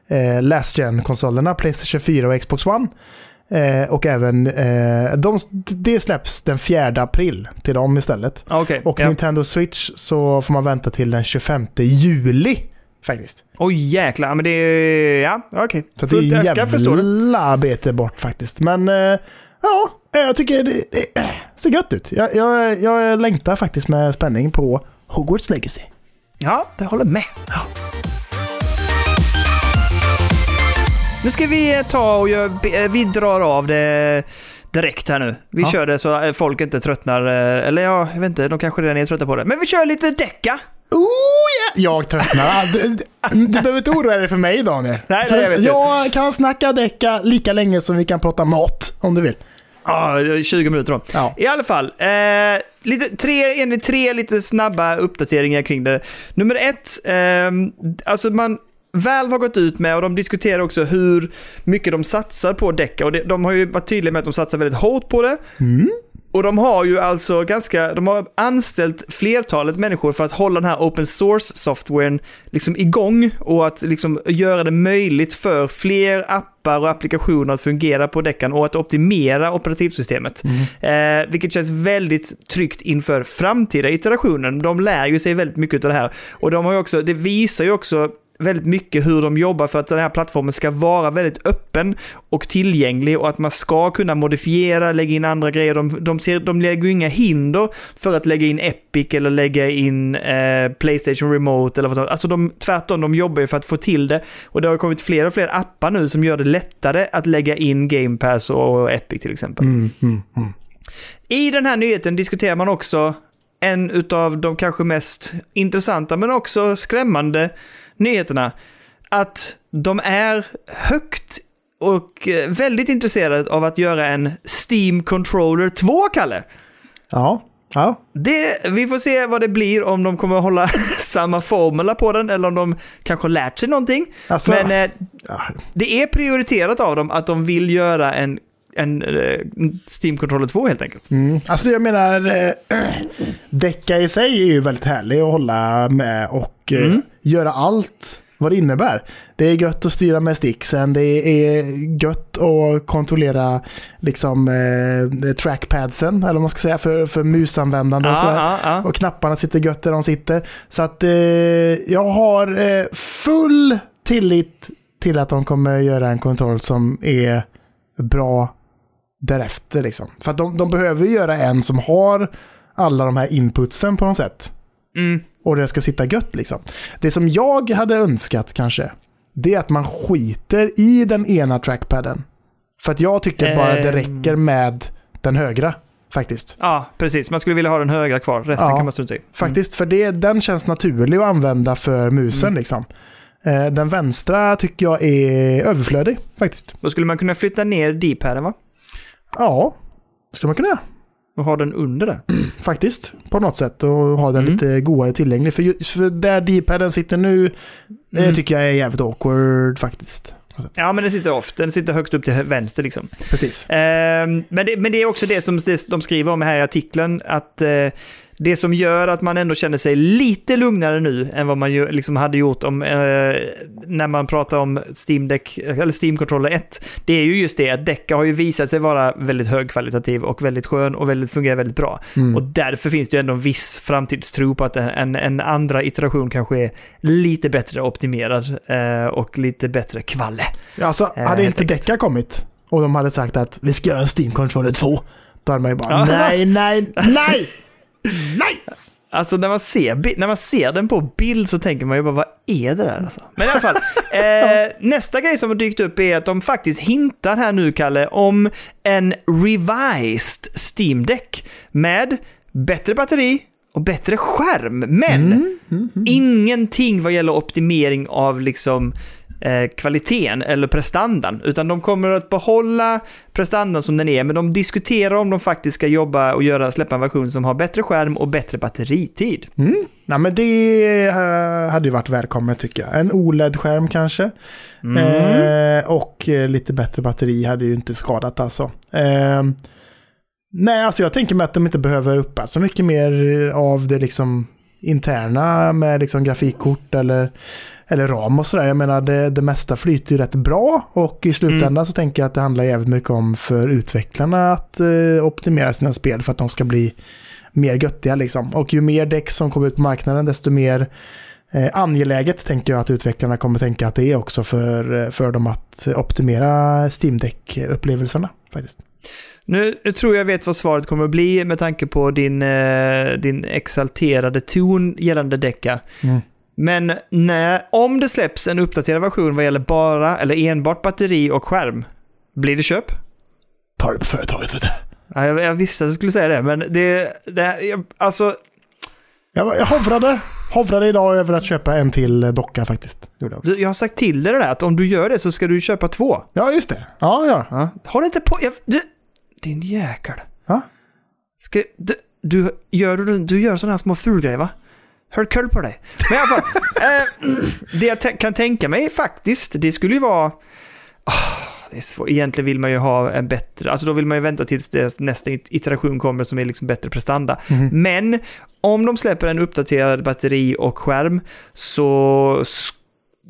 eh, Last Gen-konsolerna, Playstation 4 och Xbox One. Eh, och även, eh, de, det släpps den 4 april till dem istället. Ah, Okej. Och ja. Nintendo Switch så får man vänta till den 25 juli faktiskt. Oj jäklar, men det är... Ja, okej. Så det är jävla arbete bort faktiskt. Men eh, ja, jag tycker det, det eh, ser gött ut. Jag, jag, jag längtar faktiskt med spänning på Hogwarts Legacy. Ja, det håller med. Nu ska vi eh, ta och gör, eh, vi drar av det direkt här nu. Vi Ja. kör det så eh, folk inte tröttnar. Eller ja, jag vet inte, de kanske redan är trötta på det. Men vi kör lite decka. Oh yeah! Jag tröttnar. du, du, behöver inte oroa dig för mig Daniel. Nej, för nej, jag vet jag kan snacka däcka lika länge som vi kan prata mat. Om du vill. Ja, 20 minuter då. Ja. I alla fall, eh, lite, tre, enligt tre lite snabba uppdateringar kring det. Nummer ett, eh, alltså man, Valve har gått ut med och de diskuterar också hur mycket de satsar på Deca. Och det, de har ju varit tydliga med att de satsar väldigt hårt på det. Mm. Och de har ju alltså ganska, de har anställt flertalet människor för att hålla den här open source-softwaren liksom igång och att liksom göra det möjligt för fler appar och applikationer att fungera på Deccan och att optimera operativsystemet. Mm. Eh, vilket känns väldigt tryggt inför framtida iterationer. De lär ju sig väldigt mycket av det här. Och de har ju också, det visar ju också väldigt mycket hur de jobbar för att den här plattformen ska vara väldigt öppen och tillgänglig och att man ska kunna modifiera, lägga in andra grejer. De, de, ser, de lägger ju inga hinder för att lägga in Epic eller lägga in eh, Playstation Remote eller vad Alltså de, tvärtom, de jobbar ju för att få till det. Och det har kommit fler och fler appar nu som gör det lättare att lägga in Game Pass och Epic till exempel. Mm, mm, mm. I den här nyheten diskuterar man också en av de kanske mest intressanta men också skrämmande nyheterna. Att de är högt och eh, väldigt intresserade av att göra en Steam Controller 2, Kalle. Ja, ja. Det, vi får se vad det blir, om de kommer hålla samma formula på den eller om de kanske har lärt sig någonting. Alltså, Men eh, ja. det är prioriterat av dem att de vill göra en, en eh, Steam Controller 2 helt enkelt. Mm. Alltså jag menar, äh, Decka i sig är ju väldigt härlig att hålla med och eh, Mm. göra allt vad det innebär. Det är gött att styra med sticksen, det är gött att kontrollera liksom eh, trackpadsen, eller vad man ska säga, för, för musanvändande och sådär. ja, ja. Och knapparna sitter gött där de sitter. Så att eh, jag har eh, full tillit till att de kommer göra en kontroll som är bra därefter. Liksom. För att de, de behöver göra en som har alla de här inputsen på något sätt. Mm. Och det ska sitta gött liksom. Det som jag hade önskat kanske, det är att man skiter i den ena trackpadden. För att jag tycker bara att det Ehm. räcker med den högra. Faktiskt. Ja, precis. Man skulle vilja ha den högra kvar. Resten Ja. kan man strunta i. Faktiskt, för det, den känns naturlig att använda för musen Mm. liksom. Eh, Den vänstra tycker jag är överflödig faktiskt. Då skulle man kunna flytta ner D-paden va? Ja, skulle man kunna göra. Och ha den under där. Faktiskt, på något sätt. Och ha den Mm. lite godare tillgänglig. För, just, för där D-paden sitter nu, det Mm. tycker jag är jävligt awkward faktiskt. Ja, men den sitter off. Den sitter högst upp till vänster liksom. Precis. Ehm, men, det, men det är också det som de skriver om här i artikeln, att eh, det som gör att man ändå känner sig lite lugnare nu än vad man ju, liksom hade gjort om, eh, när man pratar om Steam Deck, eller Steam Controller 1, det är ju just det att Decka har ju visat sig vara väldigt högkvalitativ och väldigt skön och väldigt, fungerar väldigt bra. Mm. Och därför finns det ju ändå en viss framtidstro på att en, en andra iteration kanske är lite bättre optimerad eh, och lite bättre kvalle. Alltså, Eh, hade helt inte. Decka kommit och de hade sagt att vi ska göra en Steam Controller 2, då hade man ju bara Ja. nej, nej, nej, nej! Alltså när man, ser, när man ser den på bild så tänker man ju bara vad är det där alltså? Men i alla fall, eh, nästa grej som har dykt upp är att de faktiskt hintar här nu, Kalle, om en revised Steam Deck med bättre batteri och bättre skärm. Men Mm, mm, mm. ingenting vad gäller optimering av liksom eh, kvaliteten eller prestandan, utan de kommer att behålla prestandan som den är, men de diskuterar om de faktiskt ska jobba och göra, släppa en version som har bättre skärm och bättre batteritid. Mm. Nej, men det eh, hade ju varit välkommet tycker jag. En OLED-skärm kanske. Mm. Eh, och eh, lite bättre batteri hade ju inte skadat alltså. Eh, nej, alltså jag tänker mig att de inte behöver uppa så mycket mer av det liksom interna med liksom grafikkort eller, eller ram och sådär. Jag menar det, det mesta flyter ju rätt bra och i slutändan Mm. så tänker jag att det handlar jävligt mycket om för utvecklarna att eh, optimera sina spel för att de ska bli mer göttiga liksom. Och ju mer däck som kommer ut på marknaden desto mer eh, angeläget tänker jag att utvecklarna kommer tänka att det är också för, för dem att optimera Steam Deck-upplevelserna faktiskt. Nu, nu tror jag vet vad svaret kommer att bli med tanke på din, eh, din exalterade ton gällande Deca. Mm. Men när, om det släpps en uppdaterad version vad gäller bara eller enbart batteri och skärm, blir det köp? Ta det på företaget vet du. Ja, jag, jag visste att du skulle säga det, men det... det jag, alltså, Jag, jag hovrade, hovrade idag över att köpa en till docka faktiskt. Jag har sagt till dig det där att om du gör det så ska du köpa två. ja, just det. Ja, ja. Ja. Håll inte på... Jag, du, din jäkel. Ja. Ska, du, du, gör, du, du gör sådana här små fulgrejer va? Hör koll på dig. Men i alla fall, eh, det jag kan tänka mig faktiskt, det skulle ju vara... ah, det är svårt. Egentligen vill man ju ha en bättre, alltså då vill man ju vänta tills nästa iteration kommer som är liksom bättre prestanda. Mhm. Men om de släpper en uppdaterad batteri och skärm så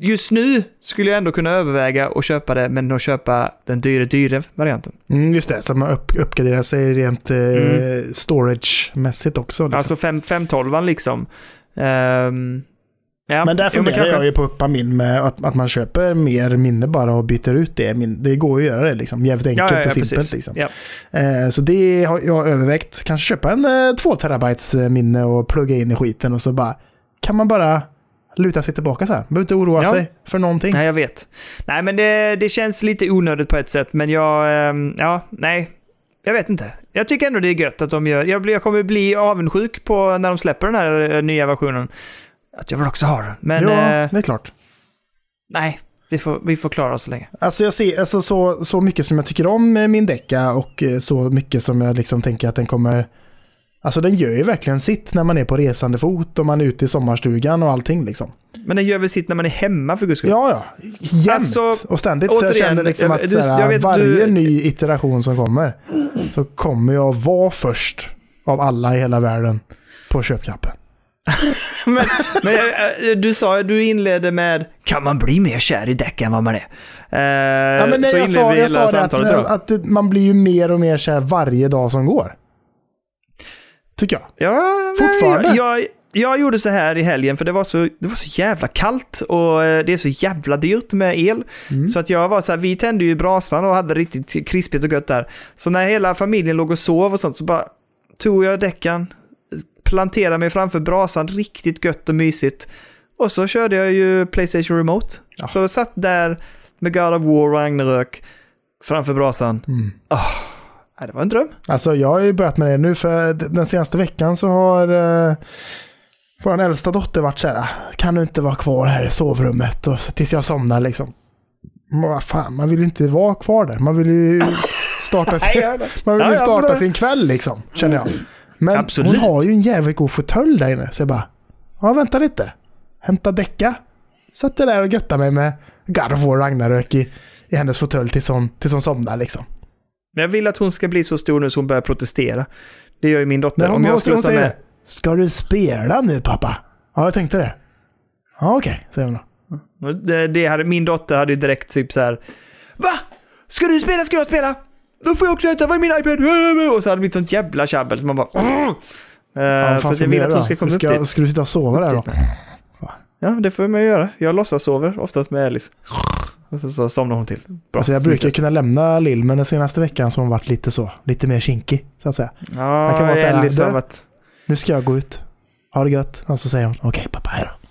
just nu skulle jag ändå kunna överväga att köpa det, men att köpa den dyre, dyre varianten. Mm, just det, så man upp, uppgraderar sig rent eh, Mm. storage-mässigt också. Liksom. Alltså 5, 512 liksom. Ehm, ja. Men där funderar jag ju på att uppa min med att, att man köper mer minne bara och byter ut det. Det går ju att göra det liksom. Jävligt enkelt Ja, ja, och simpelt liksom. Eh, så det har jag övervägt. Kanske köpa en eh, 2 terabytes eh, minne och plugga in i skiten och så bara kan man bara luta sig tillbaka så här. Behöver inte oroa Ja. sig för någonting. Nej, jag vet. Nej, men det, det känns lite onödigt på ett sätt, men jag... ehm, ja, nej. Jag vet inte. Jag tycker ändå det är gött att de gör... Jag, blir, jag kommer bli avundsjuk på när de släpper den här eh, nya versionen. Att jag vill också ha den. Men ja, eh, det är klart. nej, vi får, vi får klara oss så länge. Alltså jag ser alltså så, så mycket som jag tycker om min decka och eh, så mycket som jag liksom tänker att den kommer... Alltså den gör ju verkligen sitt när man är på resande fot och man är ute i sommarstugan och allting liksom. Men den gör väl sitt när man är hemma för guds skull. Ja, ja. Jämt Alltså, och ständigt. så jag återigen, känner liksom jag- att du- såhär, jag vet, varje du- ny iteration som kommer så kommer jag vara först av alla i hela världen på köpknappen. men men eh, du sa, du inledde med kan man bli mer kär i däck än vad man är? Eh, Ja, men nej, så jag inledde sa, vi jag hela sa det att, samtalet då. att det- man blir ju mer och mer kär varje dag som går. Tycker jag. Ja, Fortfarande? Jag, jag, gjorde så här i helgen för det var så, det var så jävla kallt och eh, det är så jävla dyrt med el. Mm. Så att jag var så här, vi tände ju brasan och hade riktigt krispigt och gött där. Så när hela familjen låg och sov och sånt så bara tog jag däckan, planterade mig framför brasan, riktigt gött och mysigt. Och så körde jag ju Playstation Remote. Ja. Så jag satt där med God of War och Ragnarök framför brasan. Mm. Nej, det var en dröm. Alltså jag har ju börjat med det nu för den senaste veckan så har eh, vår äldsta dotter varit så här, kan du inte vara kvar här i sovrummet och, tills jag somnar liksom. Men fan, man vill ju inte vara kvar där. Man vill ju starta sin, man vill ju starta sin kväll liksom, känner jag. Men Absolut. hon har ju en jävligt god fåtölj där inne. Så jag bara, ja vänta lite. Hämta däcka. Satt jag där och göttade mig med God of War Ragnarök i, i hennes fåtölj tills hon, tills hon somnar liksom. Men jag vill att hon ska bli så stor nu så hon börjar protestera. Det gör ju min dotter. Nej, hon, Om jag skulle hon säger med... Ska du spela nu pappa? Ja, jag tänkte det. Ja, okej, säger hon då. Det, det hade, min dotter hade ju direkt typ så här. Va? Ska du spela? Ska jag spela? Då får jag också äta. Vad är min iPad? Och så hade det blivit sånt jävla tjabbel. Så man bara... "Åh!" Eh, Ja, så att jag vill att hon ska komma upp ska, dit. ska du sitta och sova där då? Ja, det får man ju göra. Jag låtsas sover oftast med Alice. Så, så somnar hon till. Bra. Alltså jag brukar kunna lämna Lill, men den senaste veckan så har hon varit lite så, lite mer kinkig, så att säga. Ja, jag kan vara Alice har "Du?" varit... Nu ska jag gå ut. Ha det gött. Och så säger hon, okej pappa, hej då.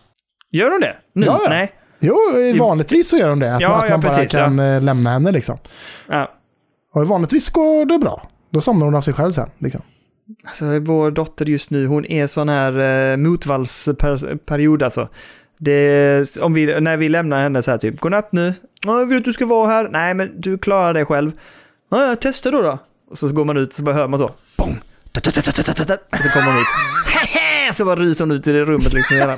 Gör hon det? Nu? Ja, ja. Nej. Jo, vanligtvis så gör hon det. Att, Ja, att ja, man bara precis, kan eh, lämna henne liksom. Ja. Och vanligtvis går det bra. Då somnar hon av sig själv sen. Liksom. Alltså vår dotter just nu, hon är sån här eh, motvallsperiod alltså. Det, om vi, när vi lämnar henne så här typ, godnatt nu. Ja, Jag vill att du ska vara här. Nej, men du klarar dig själv. Ja, jag testar då då. Och så går man ut så bara hör man så. Bong! Och så kommer hon ut. så bara rusar hon ut i det rummet liksom.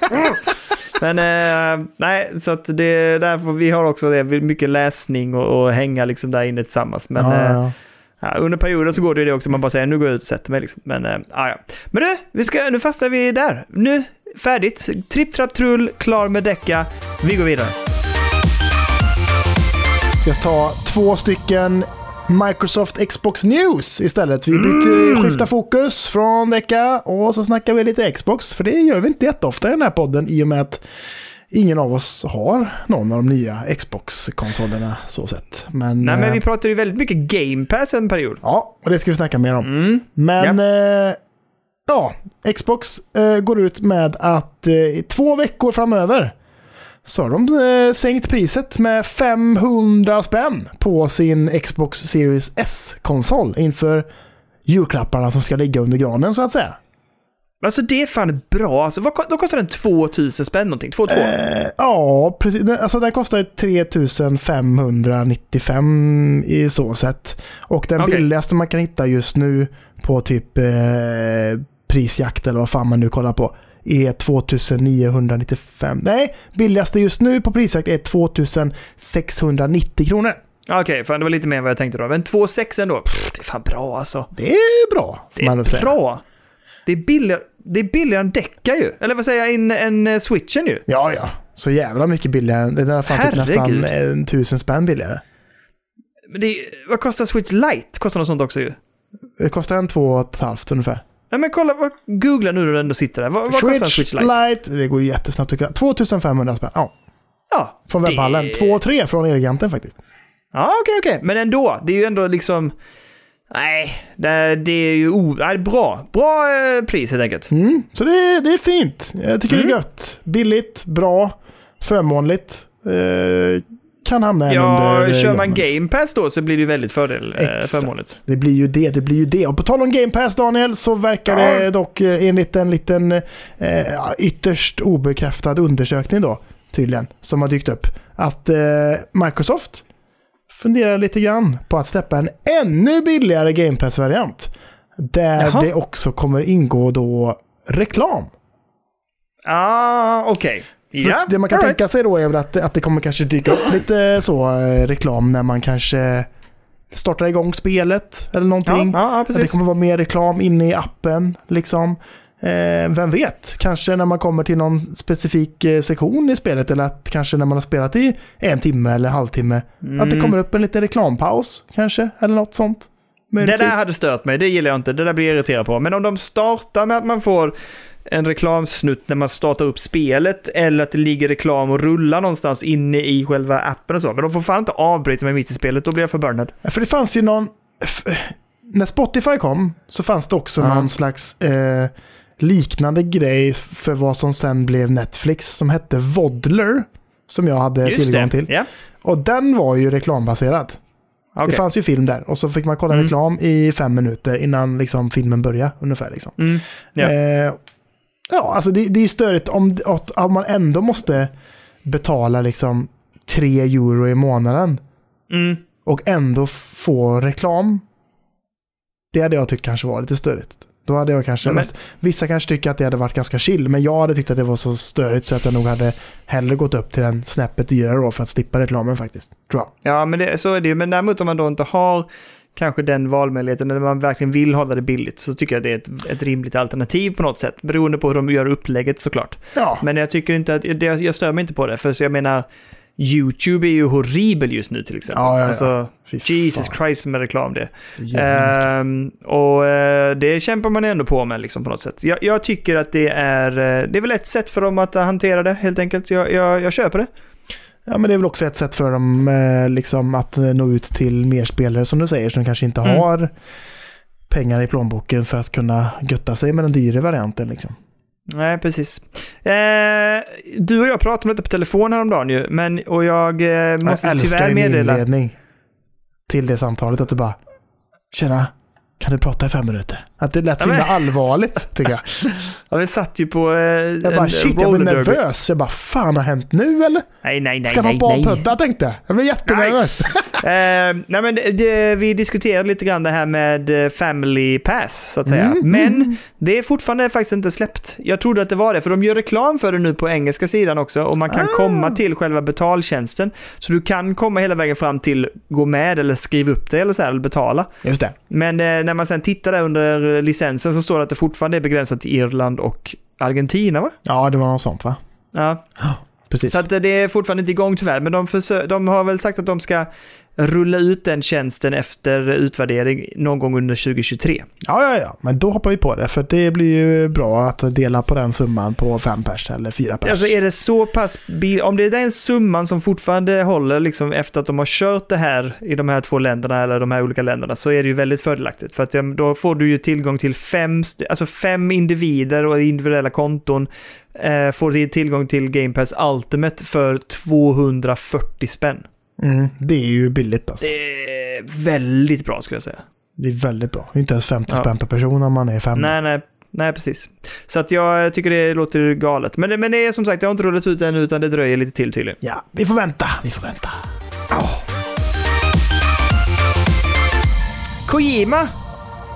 Men eh, nej, så att det är därför vi har också det, mycket läsning och, och hänga liksom där inne tillsammans. Men, ja, eh, ja. Ja, under perioden så går det ju det också, man bara säger nu går jag ut och sätter mig liksom. Men, äh, ja. Men du, vi ska, nu fastnar vi där. Nu, färdigt. Tripp, trapp, trull, klar med däcka. Vi går vidare. Ska jag ta två stycken Microsoft Xbox News istället. Vi byter, Mm. skiftar fokus från Deca och så snackar vi lite Xbox. För det gör vi inte jätteofta i den här podden i och med att ingen av oss har någon av de nya Xbox-konsolerna så sett. Men, Nej, men eh, vi pratade ju väldigt mycket Game Pass en period. Ja, och det ska vi snacka mer om. Mm. Men eh, ja, Xbox eh, går ut med att eh, två veckor framöver så har de eh, sänkt priset med 500 spänn på sin Xbox Series S-konsol inför julklapparna som ska ligga under granen så att säga. Alltså det är fan bra. Alltså, vad, då kostar den 2000 spänn någonting. 2 2. Eh, ja, precis. Alltså den kostar 3595 i så sätt. Och den Okej. billigaste man kan hitta just nu på typ eh, prisjakt eller vad fan man nu kollar på är 2995. Nej, billigaste just nu på prisjakt är 2690 kronor. Okej, fan det var lite mer än vad jag tänkte då. Men 2,6 ändå. Pff, det är fan bra alltså. Det är bra, Det är bra. Det är billigare, det är billigare än Decca ju. Eller vad säger jag, en, en eh, switchen ju. Ja, ja. Så jävla mycket billigare. Det är fall typ nästan en tusen spänn billigare. Men det, vad kostar Switch Lite? Kostar något sånt också ju. Det kostar en två och ett halvt ungefär. Nej men kolla, vad, googla nu när du ändå sitter där. Vad, vad kostar en Switch Lite? Lite. Det går jättesnabbt tycker jag. 2500 spänn. Ja, Ja, från det- webbhallen. Två och tre från Elgiganten faktiskt. Ja, okej, okej. Men ändå, det är ju ändå liksom... Nej, det, det är ju o, nej, bra. Bra eh, pris helt enkelt. Mm, så det, det är fint. Jag tycker det Mm. är gött. Billigt, bra, förmånligt. Eh, kan hamna Ja, under... eh, kör man. Game Pass då så blir det ju väldigt fördel, eh, Exakt. förmånligt. Det blir ju det, det blir ju det. Och på tal om Game Pass Daniel, så verkar Ja. det dock eh, enligt en liten eh, ytterst obekräftad undersökning då, tydligen, som har dykt upp, att eh, Microsoft funderar lite grann på att släppa en ännu billigare Game Pass-variant. Där Jaha. det också kommer ingå då reklam. Ah, okej. Så Ja, det man kan tänka sig då är väl att, att det kommer kanske dyka upp lite så eh, reklam när man kanske startar igång spelet eller Ja, någonting. ja, ja, Att det kommer vara mer reklam inne i appen. Liksom. Eh, vem vet? Kanske när man kommer till någon specifik eh, sektion i spelet eller att kanske när man har spelat i en timme eller halvtimme. Att det Mm. kommer upp en liten reklampaus kanske eller något sånt. Det Möjligtvis. där hade stört mig, det gillar jag inte. Det där blir jag irriterad på. Men om de startar med att man får en reklamsnutt när man startar upp spelet eller att det ligger reklam och rullar någonstans inne i själva appen och så. Men de får fan inte avbryta mig mitt i spelet, då blir jag förbannad. För det fanns ju någon... När Spotify kom så fanns det också Ja. någon slags eh, liknande grej för vad som sen blev Netflix som hette Vodler. Som jag hade Just tillgång det. till. Ja, Och den var ju reklambaserad. okej. Det fanns ju film där och så fick man kolla Mm. reklam i fem minuter innan liksom, filmen började ungefär. Liksom. Mm. Ja. Eh, ja, alltså det, det är ju störigt om, om man ändå måste betala liksom 3 euro i månaden Mm. och ändå få reklam. Det hade jag tyckt kanske var lite störigt. Då hade jag kanske, Ja, men- vissa kanske tycker att det hade varit ganska chill, men jag hade tyckt att det var så störigt så att jag nog hade hellre gått upp till den snäppet dyrare då för att slippa reklamen faktiskt. Tror jag. Ja, men det, så är det ju. Men däremot om man då inte har kanske den valmöjligheten, eller man verkligen vill hålla det billigt, så tycker jag det är ett, ett rimligt alternativ på något sätt. Beroende på hur de gör upplägget såklart. Ja, Men jag tycker inte att, det, jag stör mig inte på det, för så jag menar, YouTube är ju horribel just nu till exempel. Ja, ja, ja. Alltså, Jesus. Christ med reklam det. Ehm, och eh, det kämpar man ändå på med liksom på något sätt. Jag, jag tycker att det är, eh, det är väl ett sätt för dem att hantera det helt enkelt. Jag, jag, jag köper det. Ja, men det är väl också ett sätt för dem eh, liksom, att eh, nå ut till mer spelare som du säger, som kanske inte Mm. har pengar i plånboken för att kunna götta sig med den dyra varianten. Liksom. Nej, precis. Eh, du och jag pratade om detta på telefon häromdagen ju, men, och jag eh, måste jag älskar tyvärr din meddela... inledning till det samtalet, att du bara Tjena, kan du prata i fem minuter? Att det lät så himla allvarligt, tycker jag. Ja, vi satt ju på... Eh, Jag bara en shit, jag derby. nervös. Jag bara fan har hänt nu eller? Nej, nej, nej, Ska nej, av nej. pudda tänkte jag. Jag blev jättenervös. Eh, nej men det, det, vi diskuterade lite grann det här med eh, Family Pass, så att säga. Mm, Men det är fortfarande faktiskt inte släppt. Jag trodde att det var det, för de gör reklam för det nu på engelska sidan också. Och man kan Ah. komma till själva betaltjänsten. Så du kan komma hela vägen fram till gå med eller skriva upp det eller så här, eller betala. Just det. Men eh, när man sen tittar där under licensen så står det att det fortfarande är begränsat till Irland och Argentina, va? Ja, det var något sånt va? Ja. Precis. Så att det är fortfarande inte igång tyvärr, men de, de har väl sagt att de ska rulla ut den tjänsten efter utvärdering någon gång under 2023. Ja, ja, ja. Men då hoppar vi på det. För det blir ju bra att dela på den summan på fem pers eller fyra pers. Alltså är det så pass om det är den summan som fortfarande håller liksom efter att de har kört det här i de här två länderna eller de här olika länderna så är det ju väldigt fördelaktigt. För att då får du ju tillgång till fem, alltså fem individer och individuella konton. Eh, får tillgång till Game Pass Ultimate för 240 spänn. Mm, det är ju billigt alltså. Det är väldigt bra skulle jag säga. Det är väldigt bra. Inte ens 50 Ja. spänn per person om man är fem. Nej, nej, nej, precis. Så att jag tycker det låter galet. Men, det- men det är som sagt, jag har inte rullat ut än utan det dröjer lite till tydligen. Ja, vi får vänta. Vi får vänta. Kojima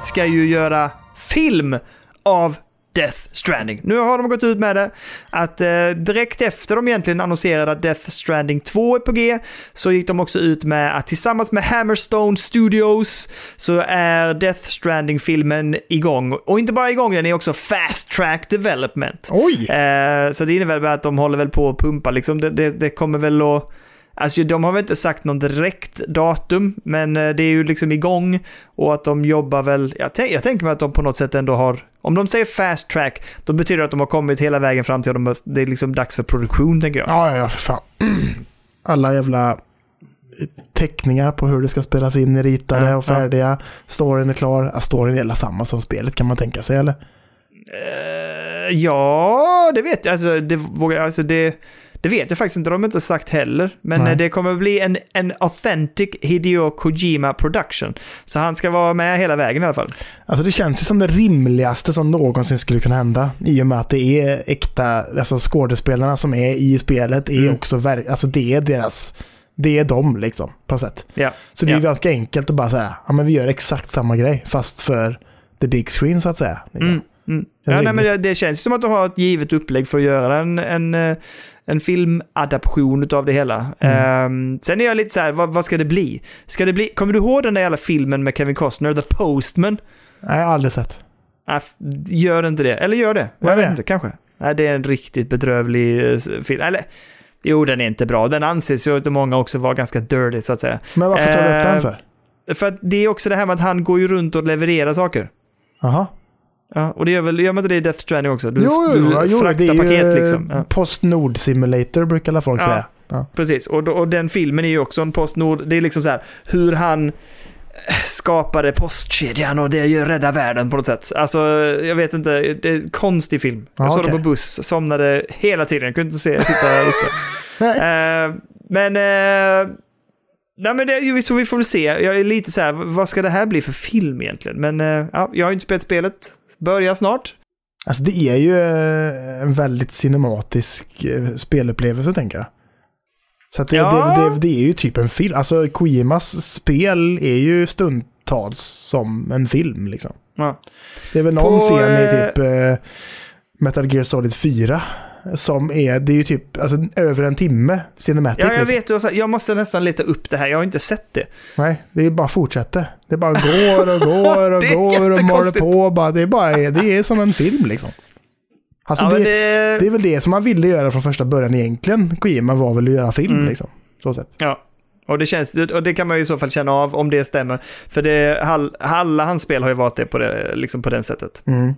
ska ju göra film av Death Stranding. Nu har de gått ut med det. Att eh, direkt efter de egentligen annonserade att Death Stranding 2 är på G, så gick de också ut med att tillsammans med Hammerstone Studios så är Death Stranding-filmen igång. Och inte bara igång, den är också fast track development. Oj! Eh, så det innebär väl att de håller väl på att pumpa liksom. Det, det, det kommer väl att... Alltså de har väl inte sagt någon direkt datum, men eh, det är ju liksom igång och att de jobbar väl... Jag, jag tänker mig att de på något sätt ändå har... Om de säger fast track, då betyder det att de har kommit hela vägen fram till att de, har- det är liksom dags för produktion, tänker jag. Ja, ja, ja, för fan. Alla jävla teckningar på hur det ska spelas in är ritade Ja, och färdiga. Storyn är klar. Ja, storyn är hela samma som spelet kan man tänka sig, eller? Eh, ja, det vet jag. Alltså, det, alltså det, det vet jag faktiskt inte. De har inte sagt heller. Men Nej. eh, det kommer bli en, en authentic Hideo Kojima production. Så han ska vara med hela vägen i alla fall. Alltså det känns ju som det rimligaste som någonsin skulle kunna hända. I och med att det är äkta, alltså skådespelarna som är i spelet är Mm. också, alltså det är deras, det är dem liksom, på sätt. Ja. Så det är ju ganska enkelt att bara säga, ja men vi gör exakt samma grej, fast för the big screen så att säga. Liksom. Mm, mm. Ja, nej, men det, det känns som att de har ett givet upplägg för att göra en, en, eh, en filmadaption av det hela. Mm. Ehm, sen är jag lite så här, vad, vad ska det bli? Ska det bli? Kommer du ihåg den där jävla filmen med Kevin Costner, The Postman? Nej, jag har aldrig sett. F- gör inte det. Eller gör det. Jag vet det? inte, kanske. Nej, det är en riktigt bedrövlig eh, film. Eller, jo, den är inte bra. Den anses ju av många också vara ganska dirty, så att säga. Men varför tar du upp den Eh, för? För att det är också det här med att han går ju runt och levererar saker. Jaha. Ja, och det gör väl, gör man inte det i Death Stranding också? Du, Jo, du jo, jo fraktar är ju paket liksom. Ja. Postnord Simulator brukar alla folk Ja. säga. Ja. Precis, och, och den filmen är ju också en Postnord. Det är liksom så här hur han eh, skapade postkedjan och det gör rädda världen på något sätt. Alltså, jag vet inte, det är en konstig film. Jag Ja, såg okej. den på buss, somnade hela tiden, jag kunde inte se, sitta uppe. Eh, men, eh, nej men det, så vi får väl se. Jag är lite så här, vad ska det här bli för film egentligen? Men eh, ja, jag har ju inte spelat spelet, börjar snart. Alltså det är ju eh, en väldigt cinematisk eh, spelupplevelse tänker jag. Så det, Ja. det, det, det är ju typ en film. Alltså Kojimas spel är ju stundtals som en film liksom. Ja. Det är väl någon På, scen i eh, typ eh, Metal Gear Solid 4 som är, det är ju typ alltså, över en timme cinematic. Ja, jag liksom. vet. Jag måste nästan leta upp det här. Jag har inte sett det. Nej, det är bara fortsätter. Det bara går och går och går och maler på. Bara, det, är bara, det är som en film liksom. Alltså Ja, det, det... det är väl det som man ville göra från första början egentligen. Kojima var väl att göra film Mm. liksom. Så sett. Ja. Och det, känns, och det kan man ju i så fall känna av om det stämmer. För det, all, alla hans spel har ju varit det på det, liksom på den sättet. Mm.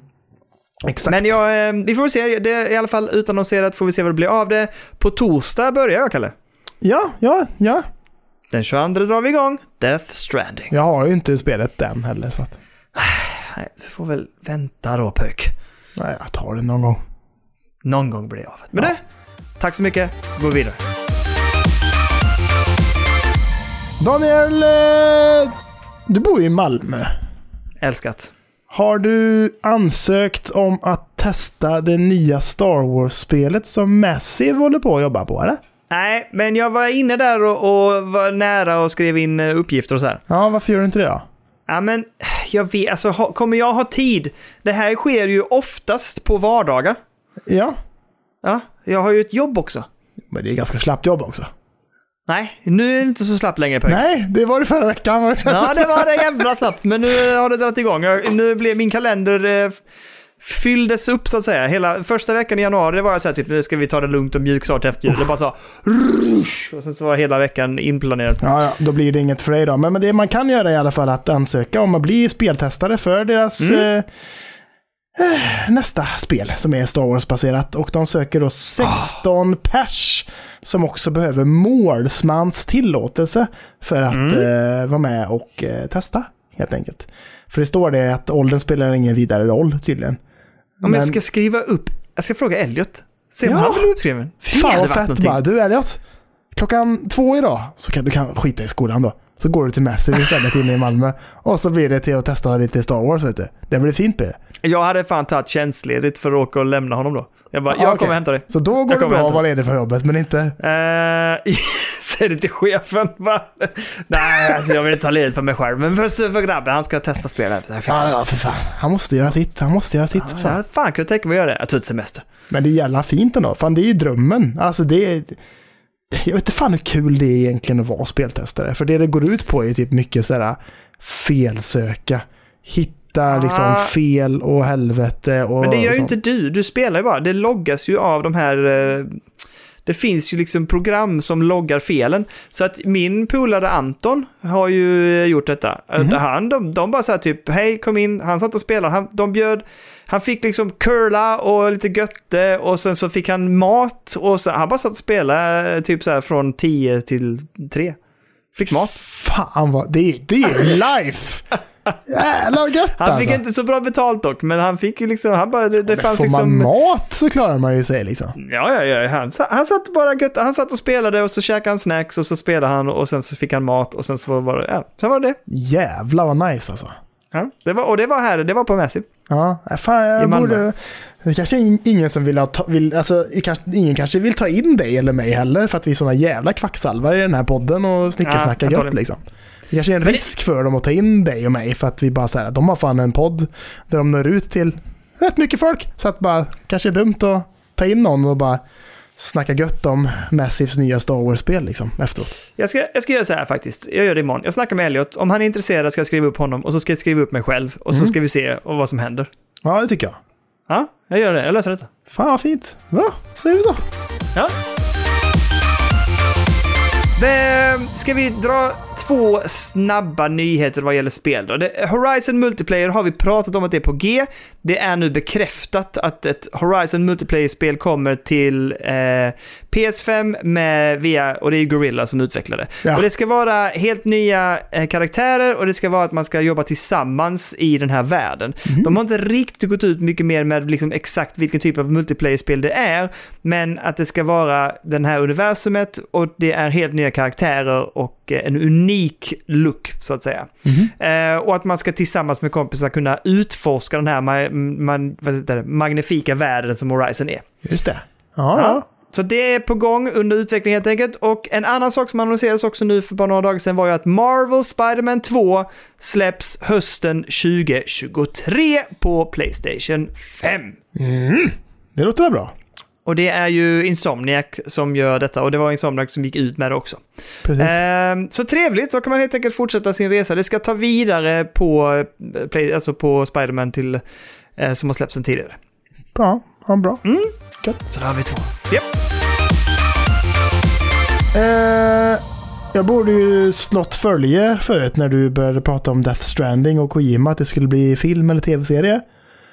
Exakt. Men jag, eh, vi får se. Det är i alla fall utannonserat. Får vi se vad det blir av det. På torsdag börjar jag, Kalle. Ja, ja, ja. Den 22 drar vi igång. Death Stranding. Jag har ju inte spelet än heller. Så att, Nej, du får väl vänta då, pök. nej, jag tar det någon gång. Någon gång blir det av. Men Ja. det, tack så mycket. Gå vidare. Daniel, eh, du bor ju i Malmö. Älskat. Har du ansökt om att testa det nya Star Wars-spelet som Massive håller på att jobba på, eller? Nej, men jag var inne där och, och var nära och skrev in eh, uppgifter och så här. Ja, varför gör du inte det då? Ja, men jag vet, alltså ha, kommer jag ha tid? Det här sker ju oftast på vardagar. Ja, Ja, jag har ju ett jobb också. men det är ganska slappt jobb också. Nej, nu är det inte så slappt längre pojk. Nej, det var det förra veckan. Var det Ja, det var det jävla snabbt, men nu har det dragit igång. Nu blev min kalender eh, fylldes upp så att säga. Hela första veckan i januari var jag så här typ, nu ska vi ta det lugnt och mjukstart efter jul. Det bara så, rush, och sen så var hela veckan inplanerad. Ja, ja, då blir det inget för dig då. Men, men det man kan göra är i alla fall att ansöka om att bli speltestare för deras Mm. eh, nästa spel som är Star Wars-baserat. Och de söker då 16 pers som också behöver målsmans tillåtelse för att Mm. eh, vara med och eh, testa, helt enkelt. För det står det att åldern spelar ingen vidare roll tydligen. Om jag ska skriva upp, jag ska fråga Elliot. Se om Ja. han vill bli uppskriven. Fan vad fett bara. Du Elliot, klockan två idag så kan du kan skita i skolan då. Så går du till Massive istället inne i Malmö. Och så blir det till att testa lite Star Wars vet du. Det blir fint blir det. Jag hade fan tagit tjänstledigt för att åka och lämna honom då. Jag bara, Ja, jag okej. kommer hämta dig. Så då går Jag det bra att vara ledig från jobbet, men inte... Uh, Säg det till chefen bara. Nej, alltså jag vill inte ta ledigt för mig själv. Men först för grabben, han ska testa spelet. Jag Ja, det. ja, för fan. Han måste göra sitt. Han måste göra sitt. för fan. Ja, fan, jag tänka mig att göra det? Jag tog ett semester. Men det är jävla fint ändå. Fan, det är ju drömmen. Alltså det är... Jag vet inte fan hur kul det är egentligen att vara speltestare. För det det går ut på är typ mycket sådär felsöka. Hitta liksom Ah. fel och helvete och Men det gör ju inte du. Du spelar ju bara. Det loggas ju av de här... Det finns ju liksom program som loggar felen. Så att min polare Anton har ju gjort detta. Mhm. Han, de, de bara så här typ, hej kom in, han satt och spelade, han, de bjöd, han fick liksom curla och lite götte och sen så fick han mat och så, han bara satt och spelade eh, typ så här från 10 till 3. Fick mat. Fan vad... Det det är life! Jävlar vad gött Han fick alltså. inte så bra betalt dock, men han fick ju liksom, han bara, det, det fanns får liksom... man mat så klarar man ju sig liksom. Ja, ja, ja. Han, han satt bara gött, han satt och spelade och så käkade han snacks och så spelade han och sen så fick han mat och sen så var det, ja, sen var det. Jävlar vad nice alltså. Ja, det var, och det var här, det var på Massive. Ja, äh, fan I jag Malmö. borde... Det kanske ingen som vill ha, ta, vill, alltså, ingen kanske vill ta in dig eller mig heller för att vi är såna jävla kvacksalvare i den här podden och snickersnackar Ja, gött liksom. Det kanske är en Men- risk för dem att ta in dig och mig för att vi bara att de har fan en podd där de når ut till rätt mycket folk. Så att bara, kanske är dumt att ta in någon och bara snacka gött om Massives nya Star Wars-spel liksom efteråt. Jag ska, jag ska göra så här faktiskt, jag gör det imorgon. Jag snackar med Elliot, om han är intresserad ska jag skriva upp honom och så ska jag skriva upp mig själv och så Mm. ska vi se vad som händer. Ja, det tycker jag. Ja, jag gör det, jag löser detta. Fan vad fint. Bra, säger vi så. Ja. Det, ska vi dra två snabba nyheter vad gäller spel då? Det, Horizon Multiplayer har vi pratat om att det är på G. Det är nu bekräftat att ett Horizon Multiplayer-spel kommer till eh, PS5 med via, och det är Gorilla som utvecklar det. Ja. Och det ska vara helt nya eh, karaktärer och det ska vara att man ska jobba tillsammans i den här världen. Mhm. De har inte riktigt gått ut mycket mer med liksom exakt vilken typ av multiplayer-spel det är, men att det ska vara den här universumet och det är helt nya karaktärer och eh, en unik look, så att säga. Mhm. Eh, och att man ska tillsammans med kompisar kunna utforska den här ma- det, magnifika världen som Horizon är. Just det. Ja, Ja. Så det är på gång under utveckling helt enkelt. Och en annan sak som annonserades också nu för bara några dagar sedan var ju att Marvel Spider-Man 2 släpps hösten 2023 på Playstation 5. Mm. Det låter väl bra. Och det är ju Insomniac som gör detta och det var Insomniac som gick ut med det också. Precis. Ehm, så trevligt, då kan man helt enkelt fortsätta sin resa. Det ska ta vidare på, eh, alltså på Spider-Man till, eh, som har släppts sen tidigare. Bra. Ja, bra. Så då har vi två. Japp. Eh, jag borde ju slått följe förut när du började prata om Death Stranding och Kojima att det skulle bli film eller tv-serie.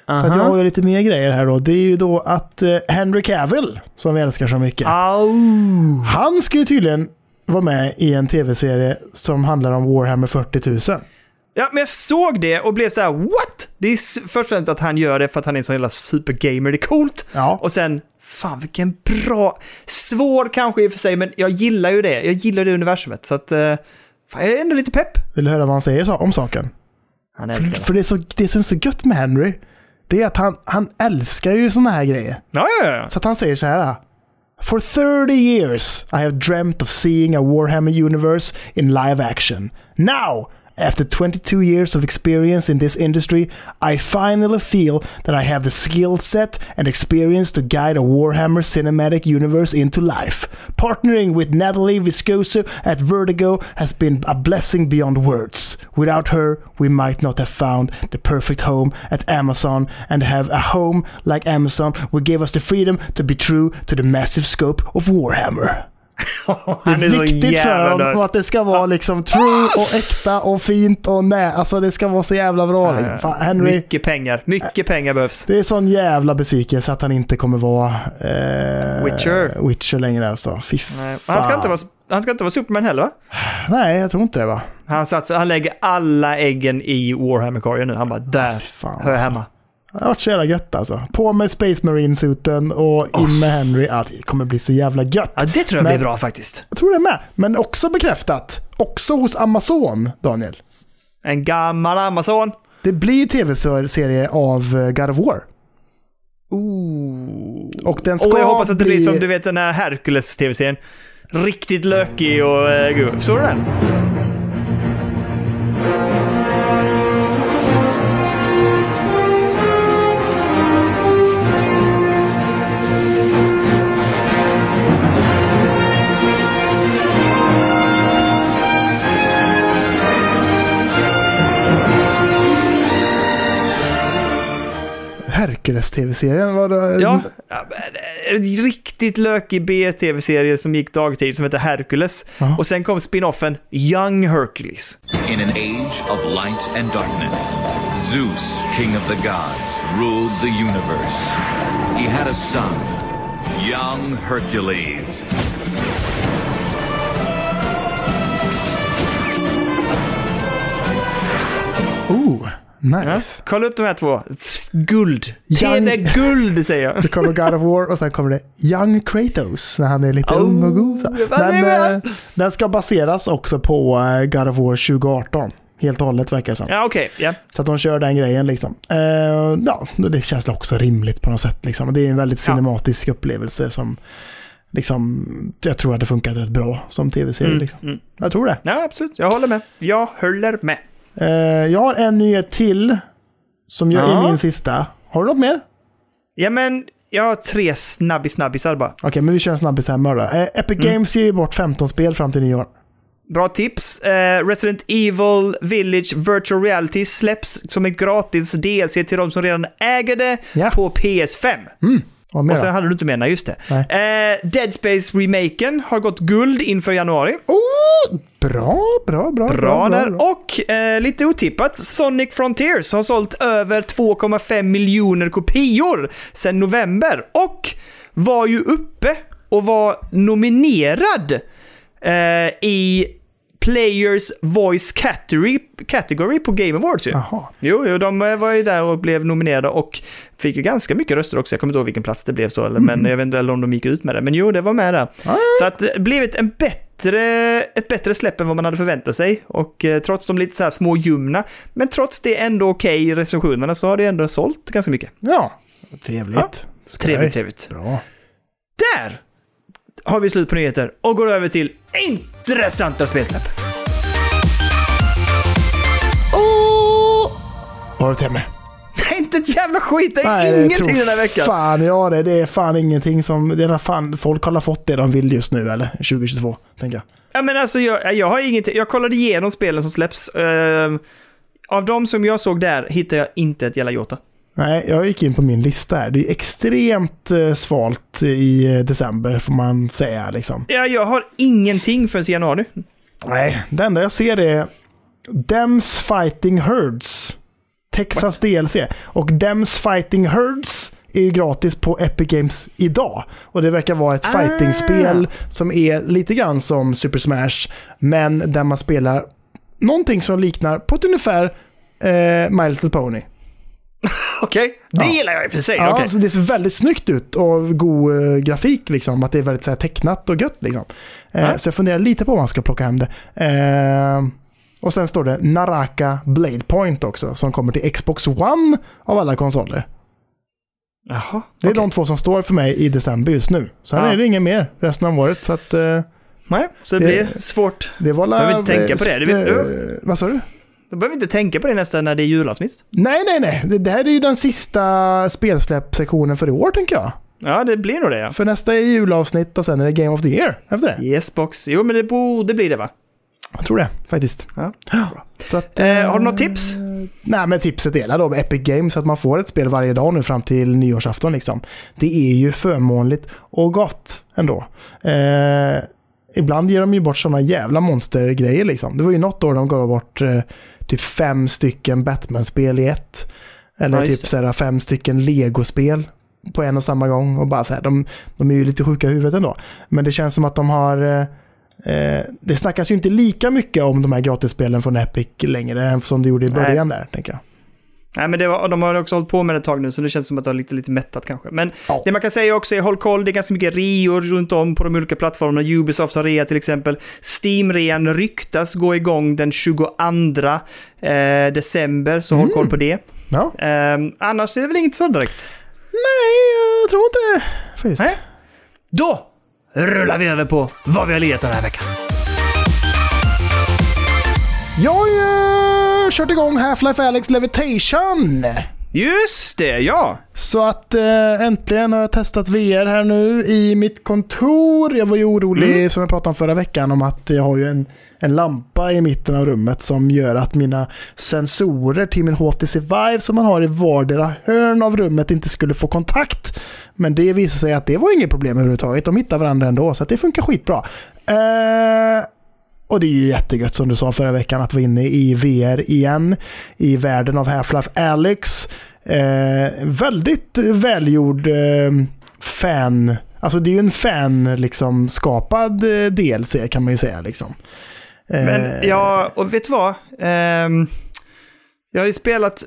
För att jag har ju lite mer grejer här då. Det är ju då att eh, Henry Cavill, som vi älskar så mycket, Au. han ska ju tydligen vara med i en tv-serie som handlar om Warhammer 40 000. Ja, men jag såg det och blev så här: what? Det är först och främst att han gör det för att han är en sån jävla supergamer, det är coolt. Ja, Och sen, fan vilken bra, svår kanske i och för sig, men jag gillar ju det. Jag gillar det universumet, så att, eh, fan jag är ändå lite pepp. vill du höra vad han säger så, om saken? Han För, älskar det. för det, är så, det som är så gött med Henry, det är att han, han älskar ju såna här grejer. Ja, ja, ja. Så att han säger så här. For 30 years I have dreamt of seeing a Warhammer universe in live action. Now, after 22 years of experience in this industry, I finally feel that I have the skill set and experience to guide a Warhammer cinematic universe into life. Partnering with Natalie Viscoso at Vertigo has been a blessing beyond words. Without her, we might not have found the perfect home at Amazon and have a home like Amazon will give us the freedom to be true to the massive scope of Warhammer. Det Han är är så viktigt för honom att det ska vara liksom true och äkta och fint och nä. Alltså det ska vara så jävla bra. Liksom. Fan, Henry, Mycket pengar, mycket pengar behövs. det är sån jävla besvikelse att han inte kommer vara eh, Witcher. Witcher längre alltså. Fy Nej. Han ska, inte vara, han ska inte vara Superman heller va? Nej, jag tror inte det va? Han, satsar, han lägger alla äggen i Warhammer-korgen nu. Han bara, där fan, hör jag alltså. hemma. Det har varit så jävla gött alltså. På med Space Marine-suten och in med Henry. Ja, det kommer bli så jävla gött. Ja, det tror jag Men- blir bra faktiskt. Jag tror det med. Men också bekräftat också hos Amazon, Daniel. En gammal Amazon. Det blir tv-serie av eh, God of War. Ooh. Och den ska Och jag hoppas att det bli... blir som du vet den här Hercules-tv-serien. Riktigt lökig och uh, god. Såg du den? Var det... Ja. En riktigt lökig B-tv-serie som gick dagtid som heter Hercules. Ja. Och sen kom spin-offen Young Hercules. In an age of light and darkness, Zeus, king of the gods, ruled the universe. He had a son, young Hercules. Oh, Ja. nice. Kolla upp de här två. Guld. Young- TV-guld säger jag. Det kommer God of War och sen kommer det Young Kratos när han är lite Oh, ung och god. Men eh, den ska baseras också på eh, God of War 2018. Helt och hållet verkar det som. Ja, okej. ja. Så att de kör den grejen liksom. Eh, ja, det känns också rimligt på något sätt. Liksom. Det är en väldigt Ja. cinematisk upplevelse som liksom, jag tror det funkat rätt bra som tv-serie. Mm, Liksom. mm. Jag tror det. Ja, absolut. Jag håller med. Jag håller med. Eh, jag har en nyhet till som jag Ja. är min sista. Har du något mer? Ja, men jag har tre snabbis-snabbisar bara. Okej, men vi kör en snabbis här med då. Eh, Epic Mm. Games ger ju bort 15 spel fram till nyår. Bra tips. Eh, Resident Evil Village Virtual Reality släpps som ett gratis DLC till de som redan äger det Ja. på PS5. Vad Och sen hade du inte med, nej just det. Nej. Eh, Dead Space-remaken har gått guld inför januari. Oh, bra, bra, bra. Bra där. bra. Och eh, lite otippat, Sonic Frontiers har sålt över 2,5 miljoner kopior sedan november. Och var ju uppe och var nominerad eh, i Players Voice Category, category på Game Awards ju. Jaha. Jo, jo, de eh, var ju där och blev nominerade och fick ju ganska mycket röster också. Jag kommer inte ihåg vilken plats det blev så, eller, men jag vet inte om de gick ut med det. Men jo, det var med där. Ah. Så att det blivit en bättre, ett bättre släpp än vad man hade förväntat sig. Och eh, trots de lite så här små ljumna, men trots det ändå okej i recensionerna så har det ändå sålt ganska mycket. Ja, trevligt. Ja. Trevligt, trevligt. Bra. Där har vi slut på nyheter och går över till intressanta spelsläpp. Vad har du till? Nej, inte ett jävla skit. Det är Nej, det ingenting den här veckan. Fan, ja det, det är fan ingenting som... Det är fan, folk har fått det de vill just nu, eller? 2022, tänker jag. Ja, men alltså, jag, jag har ingenting. Jag kollade igenom spelen som släpps. Ehm, av de som jag såg där hittade jag inte ett jävla Jota. Nej, jag gick in på min lista här. Det är extremt eh, svalt i eh, december, får man säga liksom. Ja, jag har ingenting förrän januari. Nej, det enda jag ser är Dems Fighting Herds. Texas DLC. Och Dems Fighting Herds är ju gratis på Epic Games idag. Och det verkar vara ett Ah. fightingspel som är lite grann som Super Smash, men där man spelar någonting som liknar på ett ungefär eh, My Little Pony. Okej, det Ja. gillar jag i och för sig. Ja, Okej. så det ser väldigt snyggt ut och god eh, grafik liksom. Att det är väldigt så här, tecknat och gött liksom. Eh, Ja. Så jag funderar lite på om man ska plocka hem det. Eh, och sen står det Naraka Blade Point också som kommer till Xbox One av alla konsoler. Jaha, Det är okej. de två som står för mig i december just nu. Sen Ja. är det inget mer resten av året. Så att, eh, Nej, så det, Det- blir svårt. det var la- tänka på det, det eh, du. Vad sa du? Då behöver vi inte tänka på det nästa när det är julavsnitt. Nej, nej, nej. Det, det här är ju den sista spelsläppsektionen för i år tänker jag. Ja, det blir nog det ja. För nästa är julavsnitt och sen är det Game of the Year efter det. Yes box. Jo, men det borde bli det va? Jag tror det faktiskt. Ja. Så att, Eh, har du något tips? Nej, men tipset delar då med Epic Games att man får ett spel varje dag nu fram till nyårsafton. Liksom. Det är ju förmånligt och gott ändå. Eh, ibland ger de ju bort sådana jävla monstergrejer. Liksom. Det var ju något år de gav bort eh, typ fem stycken Batman-spel i ett. Eller Ja, typ såhär, fem stycken Lego-spel på en och samma gång. Och bara så här, de, de är ju lite sjuka i huvudet ändå. Men det känns som att de har... Eh, Eh, det snackas ju inte lika mycket om de här gratisspelen från Epic längre än som det gjorde i Nej. början där, tänker jag. Nej, men det var, de har också hållit på med det ett tag nu, så det känns som att det har lite, lite mättat kanske. Men Ja. det man kan säga också är håll koll, det är ganska mycket reor runt om på de olika plattformarna. Ubisoft har rea till exempel. Steam-rean ryktas gå igång den 22 eh, december, så håll koll på det. Ja. Eh, annars är det väl inget så direkt. Nej, jag tror inte det. Faktiskt. Nej. Då rullar vi över på vad vi har lirat den här veckan. Jag ju kört igång Half-Life Alyx Levitation. Just det, ja. Så att eh, äntligen har jag testat VR här nu i mitt kontor. Jag var ju orolig, som jag pratade om förra veckan, om att jag har ju en, en lampa i mitten av rummet som gör att mina sensorer till min HTC Vive som man har i vardera hörn av rummet inte skulle få kontakt. Men det visade sig att det var inget problem överhuvudtaget. De hittade varandra ändå, så att det funkar skitbra. Eh, och det är ju jättegött som du sa förra veckan att vara inne i VR igen. I världen av Half-Life Alyx. Eh, väldigt välgjord eh, fan... Alltså det är ju en fan liksom skapad eh, DLC kan man ju säga liksom. Eh, Men ja, och vet du vad? Ehm, jag har ju spelat,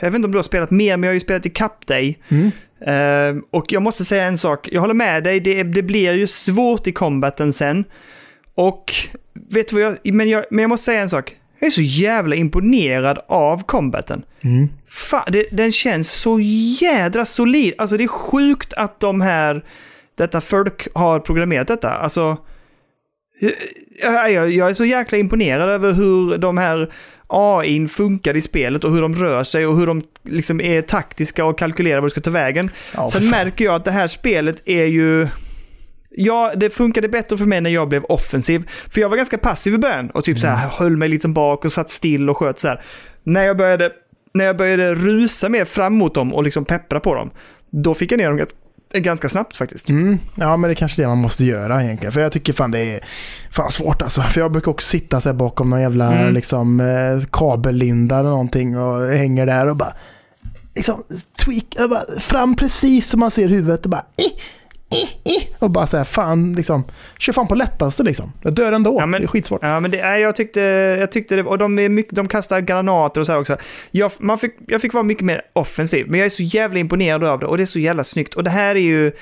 jag vet inte om du har spelat mer, men jag har ju spelat i Cup dig. Mm. Ehm, och jag måste säga en sak, jag håller med dig, det, det blir ju svårt i combaten sen. Och vet du vad jag, men jag, men jag måste säga en sak. Jag är så jävla imponerad av combaten. Mm. Fan, det, den känns så jädra solid. Alltså det är sjukt att de här, detta folk har programmerat detta. Alltså, jag, jag, jag är så jäkla imponerad över hur de här AI funkar i spelet och hur de rör sig och hur de liksom är taktiska och kalkylerar vad de ska ta vägen. Ja, Sen märker jag att det här spelet är ju... Ja, det funkade bättre för mig när jag blev offensiv. För jag var ganska passiv i början och typ så Mm. här höll mig liksom bak och satt still och sköt så här. När jag började, när jag började rusa mer fram mot dem och liksom peppra på dem, då fick jag ner dem ganska, ganska snabbt faktiskt. Mm, ja, men det är kanske det man måste göra egentligen. För jag tycker fan det är fan svårt alltså. För jag brukar också sitta så bakom någon jävla Mm. liksom, eh, kabellinda eller någonting och hänger där och bara liksom tweak, bara, fram precis som man ser huvudet och bara eh, och bara här fan liksom, kör fan på lättaste liksom. Jag dör ändå. Ja, men- det är skitsvårt. Ja, men det, jag, tyckte, jag tyckte det, och de, är mycket, de kastar granater och så här också. Jag, man fick, jag fick vara mycket mer offensiv, men jag är så jävla imponerad av det och det är så jävla snyggt. Och det här är ju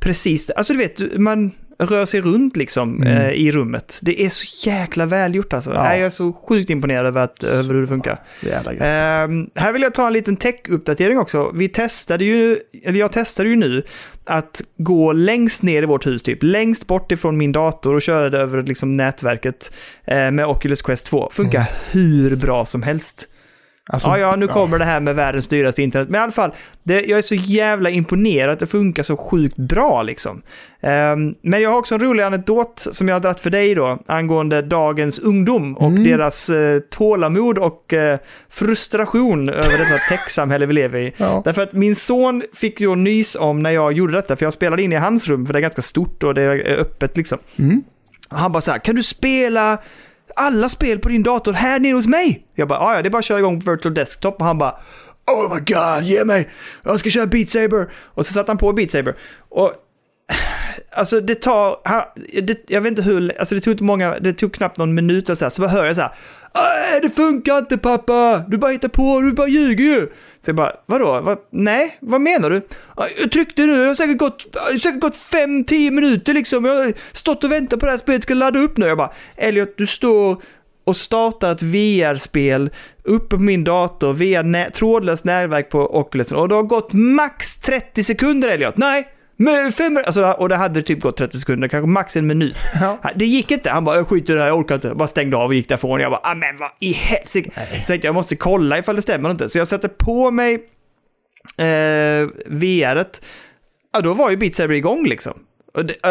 precis, alltså du vet, man rör sig runt liksom Mm. eh, i rummet. Det är så jäkla välgjort alltså. Ja. Nej, Jag är så sjukt imponerad över, att, över hur det funkar. Jävla. Ehm, här vill jag ta en liten tech-uppdatering också. Vi testade ju, eller jag testade ju nu, att gå längst ner i vårt hus, typ längst bort ifrån min dator och köra det över liksom, nätverket eh, med Oculus Quest 2. Funkar hur bra som helst. Alltså, ja, ja, nu kommer det här med världens dyraste internet. Men i alla fall, det, jag är så jävla imponerad att det funkar så sjukt bra liksom. Ehm, men jag har också en rolig anekdot som jag har dragit för dig då, angående dagens ungdom och Mm. deras eh, tålamod och eh, frustration över detta techsamhälle vi lever i. Ja. Därför att min son fick ju nys om när jag gjorde detta, för jag spelade in i hans rum, för det är ganska stort och det är öppet liksom. Mm. Han bara så här, kan du spela alla spel på din dator här nere hos mig? Jag bara, "Ja, ja, det är bara att köra igång virtual desktop. Och han bara, oh my god, ge mig, jag ska köra Beat Saber. Och så satte han på Beat Saber. Och alltså det tar, det, jag vet inte hur, alltså det tog inte många, det tog knappt någon minut och så här, så bara hör jag så här, "Nej, det funkar inte pappa, du bara hittar på, du bara ljuger ju. Så jag bara, vadå, Va? nej, vad menar du? Jag tryckte nu, jag har säkert gått, jag har säkert gått 5-10 minuter liksom, jag har stått och väntat på det här spelet ska ladda upp nu. Jag bara, Elliot, du står och startar ett VR-spel uppe på min dator via nä- trådlöst nätverk på Oculus och det har gått max 30 sekunder Elliot. Nej, fem, alltså, och det hade typ gått 30 sekunder, kanske max en minut. Ja. Det gick inte. Han bara, jag skiter i det här, jag orkar inte. Bara stängde av och gick därifrån. Jag bara, ah, men vad i helsike. Så tänkte jag, jag måste kolla ifall det stämmer eller inte. Så jag sätter på mig eh, VR-et. Ja, då var ju Beat Saber igång liksom.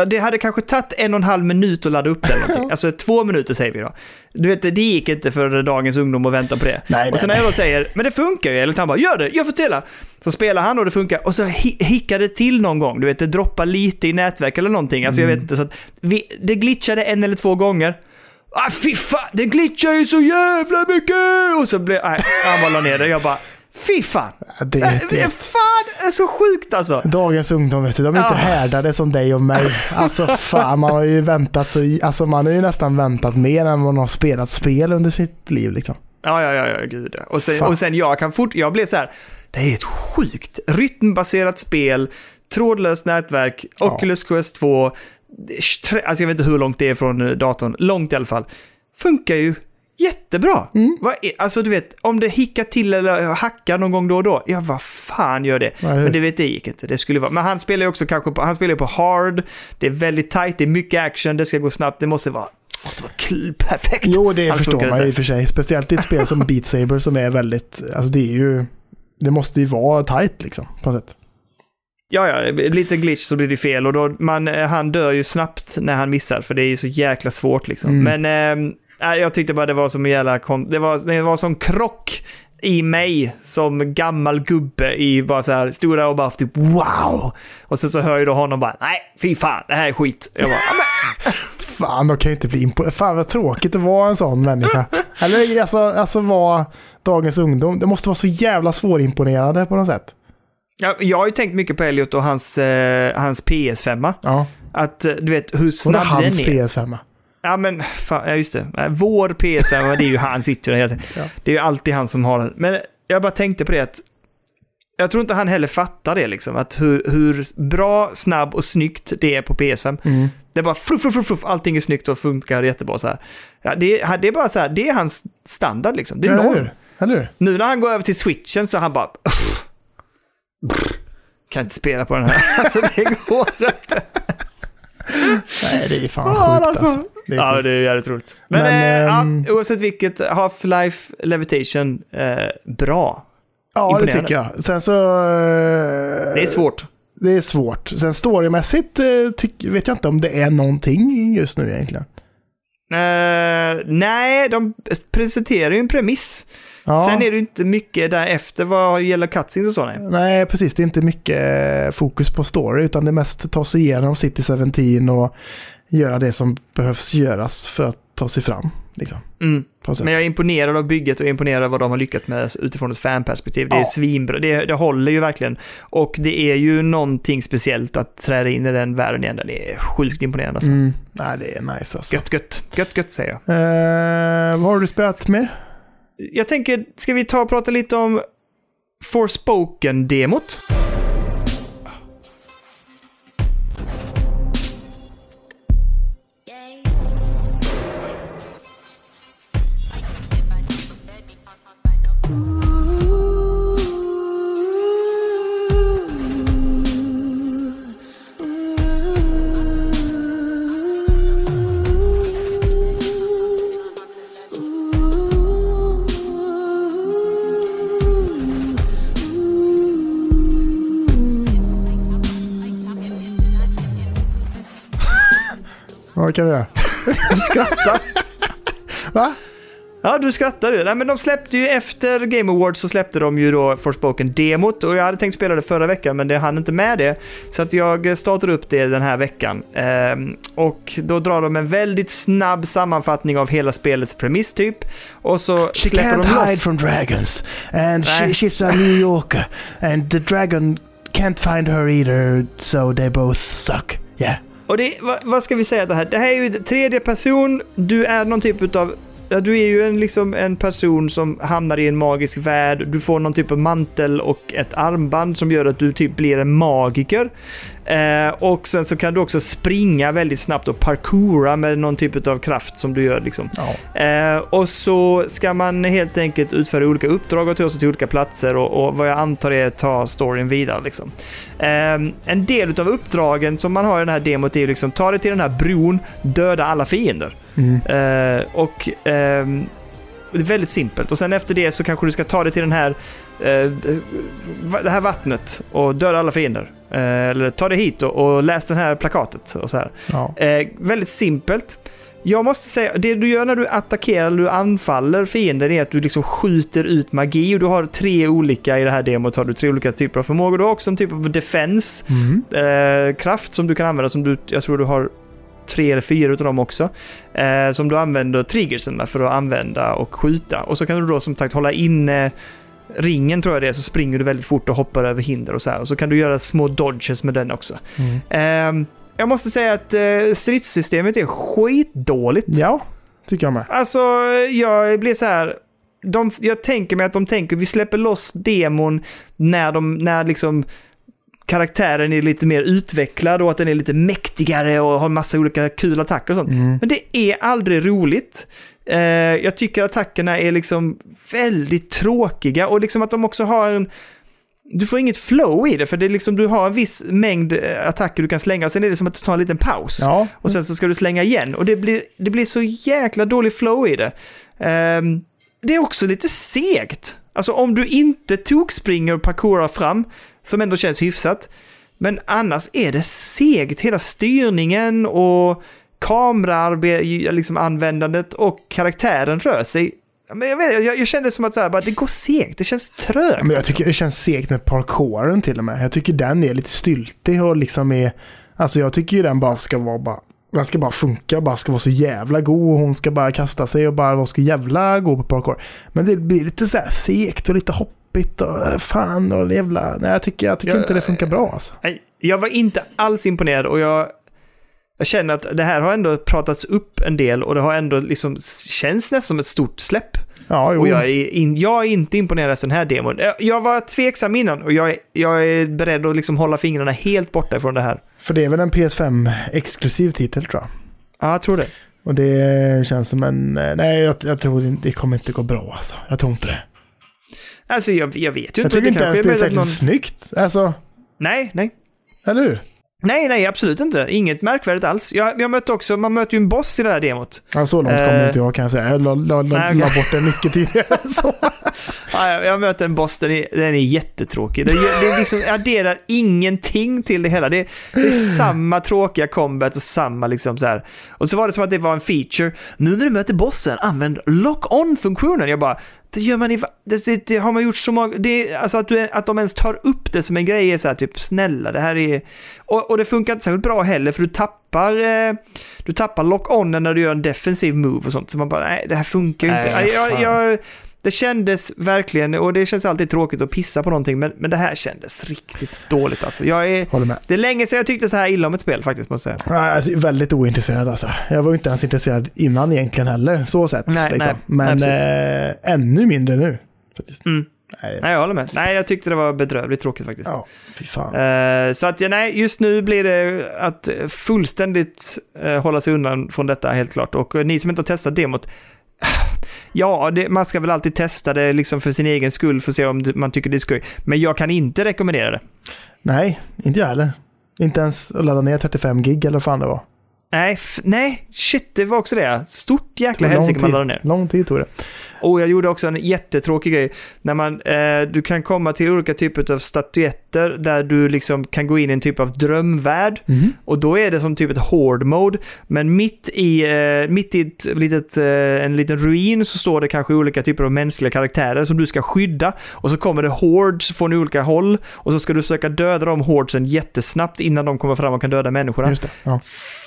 Det, hade kanske tagit en och en halv minut att ladda upp någonting. Alltså två minuter säger vi då. Du vet, det gick inte för dagens ungdom att vänta på det. Nej, och sen när jag då säger, men det funkar ju, eller han bara, gör det, jag får spela. Så spelar han och det funkar, och så hi- hickar det till någon gång. Du vet, det droppar lite i nätverk eller någonting. Alltså jag vet inte, så att vi, det glitchade en eller två gånger. Ah, fy fan, det glitchar ju så jävla mycket! Och så blev, nej, han bara la ner det. Jag bara, fy fan. Det, Äh, det, Fan, det är så sjukt alltså. Dagens ungdom, vet du, de är inte Ja. härdade som dig och mig. Alltså fan, man har ju väntat så, alltså man har ju nästan väntat mer än man har spelat spel under sitt liv liksom. Ja, ja, ja, ja gud. Och sen, Fan. och sen jag kan fort, jag blev så här, det är ett sjukt rytmbaserat spel, trådlöst nätverk, Ja. Oculus Quest 2, tre- alltså jag vet inte hur långt det är från eh, datorn, långt i alla fall. Funkar ju jättebra. Mm. Är, alltså du vet, om det hickar till eller hackar någon gång då och då, ja vad fan gör det? Hur? Men det vet det gick inte. Det skulle vara, men han spelar ju också kanske på, han spelar på hard, det är väldigt tight, det är mycket action, det ska gå snabbt, det måste vara, måste vara kl- perfekt. Jo, det Annars förstår man ju i och för sig. Speciellt i ett spel som Beat Saber som är väldigt, alltså det är ju, det måste ju vara tight liksom på något sätt. Ja, ja, lite glitch så blir det fel och då, man, eh, han dör ju snabbt när han missar för det är ju så jäkla svårt liksom. Mm. Men nej, jag tyckte bara det var som en jävla, kon- det var, det var som krock i mig som gammal gubbe i bara så här stora och bara typ wow. Och sen så hör ju då honom bara nej, fy fan, det här är skit. Jag bara, "Ja, men Fan, de kan ju inte bli imponerade. Fan vad tråkigt att vara en sån människa. Eller alltså, alltså vara dagens ungdom. Det måste vara så jävla svårimponerande på något sätt. Ja, jag har ju tänkt mycket på Elliot och hans, eh, hans PS5. Ja. Att eh, du vet hur Och det är snabb den hans är. PS5. Ja men fan, ja, just det. Vår PS5, det är ju han sitter där hela tiden. Ja. Det är ju alltid han som har den. Men jag bara tänkte på det att jag tror inte han heller fattar det liksom. Att hur, hur bra, snabb och snyggt det är på PS5. Mm. Det är bara fluff, fluff, fluff, fluff, allting är snyggt och funkar jättebra så här. Ja, det, är, det är bara så här, det är hans standard liksom. Det är norm. Eller? Nu när han går över till switchen så han bara... "Uff, brr, Kan inte spela på den här. Alltså det går inte. Nej, det är fan sjukt alltså. alltså. Det Ja, det är jävligt roligt. Men, Men, eh, ehm, ja, oavsett vilket, Half-Life Levitation, eh, bra. Ja, det tycker jag. Sen så... eh, Det är svårt. Det är svårt. Sen storymässigt eh, tyck, vet jag inte om det är någonting just nu egentligen. Eh, nej, de presenterar ju en premiss. Ja. Sen är det inte mycket därefter vad gäller cutscenes och så. Nej. Precis. Det är inte mycket eh, fokus på story, utan det är mest ta sig igenom City 17 och göra det som behövs göras för att ta sig fram. Liksom, Mm. Men jag är imponerad av bygget och imponerad av vad de har lyckats med utifrån ett fanperspektiv. Det är Ja. svinbra. Det, det håller ju verkligen. Och det är ju någonting speciellt att träda in i den världen igen. Det är sjukt imponerande. Alltså. Mm. Nej, det är nice alltså. Gött, gött. Gött, gött säger jag. Eh, vad har du spelat mer? Jag tänker, ska vi ta och prata lite om Forspoken-demot? Vad kan du skrattar. Va? Ja, du skrattar ju. Nej, men de släppte ju efter Game Awards så släppte de ju då Forspoken-demot och jag hade tänkt spela det förra veckan men det hann inte med det. Så att jag startade upp det den här veckan. Ehm, och då drar de en väldigt snabb sammanfattning av hela spelets premiss typ. Och så She släpper can't de hide loss. from dragons. And she, she's a New Yorker. And the dragon can't find her either, so they both suck. Yeah. Och det, vad, vad ska vi säga det här? Det här är ju tredje person. Du är någon typ av... Ja, du är ju en, liksom en person som hamnar i en magisk värld. Du får någon typ av mantel och ett armband som gör att du typ blir en magiker. Eh, och sen så kan du också springa väldigt snabbt och parkoura med någon typ av kraft som du gör liksom. Ja. Eh, och så ska man helt enkelt utföra olika uppdrag och ta sig till olika platser och, och vad jag antar är ta storyn vidare. Liksom. Eh, en del av uppdragen som man har i den här demot är liksom ta dig till den här bron, döda alla fiender. Mm. Eh, och ehm, det är väldigt simpelt. Och sen efter det så kanske du ska ta dig till den här, eh, det här vattnet och döda alla fiender. Eh, eller ta dig hit och, och läs det här plakatet. Och så här. Ja. Eh, väldigt simpelt. Jag måste säga, det du gör när du attackerar eller du anfaller fienden är att du liksom skjuter ut magi och du har tre olika, i det här demot har du tre olika typer av förmågor. Du har också en typ av defense, Mm. eh, kraft som du kan använda som du, jag tror du har tre eller fyra utav dem också. Eh, som du använder triggersen för att använda och skjuta. Och så kan du då som sagt hålla inne ringen tror jag det är, så springer du väldigt fort och hoppar över hinder och så här. Och så kan du göra små dodges med den också. Mm. Ehm, jag måste säga att eh, stridssystemet är skitdåligt. Ja, tycker jag med. Alltså, jag blir så här... de, jag tänker mig att de tänker vi släpper loss demon när, de, när liksom karaktären är lite mer utvecklad och att den är lite mäktigare och har massa olika kul attacker och sånt. Mm. Men det är aldrig roligt. Eh, jag tycker attackerna är liksom väldigt tråkiga och liksom att de också har en... Du får inget flow i det, för det är liksom, du har en viss mängd eh, attacker du kan slänga och sen är det som att du tar en liten paus. Ja, Och sen så ska du slänga igen och det blir, det blir så jäkla dålig flow i det. Ehm, det är också lite segt. Alltså om du inte tog springer och parkourar fram, som ändå känns hyfsat, men annars är det segt. Hela styrningen och kameraanvändandet liksom användandet och karaktären rör sig. Men jag, vet, jag, jag kände som att så här, bara, det går segt, det känns trögt. men jag alltså. tycker det känns segt med parkouren till och med. Jag tycker den är lite styltig och liksom är... Alltså jag tycker ju den bara ska vara bara... Den ska bara funka, bara ska vara så jävla god och hon ska bara kasta sig och bara vara så jävla god på parkour. Men det blir lite så här segt och lite hoppigt och äh, fan och jävla... Nej, jag tycker, jag tycker Ja, inte det funkar bra alltså. Nej, Jag var inte alls imponerad och jag, jag känner att det här har ändå pratats upp en del och det har ändå liksom känns nästan som ett stort släpp. Ja, jo. Och jag är, in, jag är inte imponerad efter den här demon. Jag- Jag var tveksam innan och jag är, jag är beredd att liksom hålla fingrarna helt borta från det här. För det är väl en PS5-exklusiv titel tror jag. Ja, jag tror det. Och det känns som en... eh, Nej, jag, jag tror det, det kommer inte gå bra alltså. Jag tror inte det. Alltså jag, jag vet ju Jag inte. tycker inte ens det är särskilt någon... snyggt. Alltså, Nej, nej. eller hur? Nej, nej, absolut inte. Inget märkvärdigt alls. Jag, jag mötte också, man möter ju en boss i det här demot. Ja, så långt kommer Eh, inte jag kan jag säga. Jag la, la, la, nej, la bort den mycket tidigare. så. Ja, jag, jag möter en boss, den är, den är jättetråkig. Det, det liksom, adderar ingenting till det hela. Det, det är samma tråkiga combat och samma liksom så här. Och så var det som att det var en feature. Nu när du möter bossen, använd lock-on-funktionen. Jag bara, det gör man i... Det, det, det har man gjort så många... Det, alltså att, du, att de ens tar upp det som en grej är så här typ, snälla, det här är... Och, och det funkar inte särskilt bra heller, för du tappar... Eh, du tappar lock-onen när du gör en defensiv move och sånt. Så man bara, nej, det här funkar ju inte. Nej, jag, jag, det kändes verkligen, och det känns alltid tråkigt att pissa på någonting, men, men det här kändes riktigt dåligt alltså. Jag är, Håller med. det är länge sedan jag tyckte så här illa om ett spel faktiskt, måste jag säga. Ja, alltså, väldigt ointresserad alltså. Jag var ju inte ens intresserad innan egentligen heller, så sett. Nej, liksom. nej, Men nej, eh, ännu mindre nu. Faktiskt. Mm. Nej, Nej, jag håller med. Nej, jag tyckte det var bedrövligt tråkigt faktiskt. ja, fy. Eh, så att, ja, nej, just nu blir det att fullständigt eh, hålla sig undan från detta helt klart. Och eh, ni som inte har testat demot, ja, det, man ska väl alltid testa det liksom för sin egen skull för att se om man tycker det är skoj. Men jag kan inte rekommendera det. Nej, inte jag heller. Inte ens att ladda ner 35 gig eller vad fan det var. Nej, nej, shit, det var också det. Stort jäkla helsike man laddade ner. Lång tid tog det. Och jag gjorde också en jättetråkig grej. När man, eh, du kan komma till olika typer av statyetter där du liksom kan gå in i en typ av drömvärld. Mhm. Och då är det som typ ett hård mode. Men mitt i, eh, mitt i ett litet, eh, en liten ruin så står det kanske olika typer av mänskliga karaktärer som du ska skydda. Och så kommer det hordes från olika håll. Och så ska du försöka döda de hordesen jättesnabbt innan de kommer fram och kan döda människorna. Just det. Ja.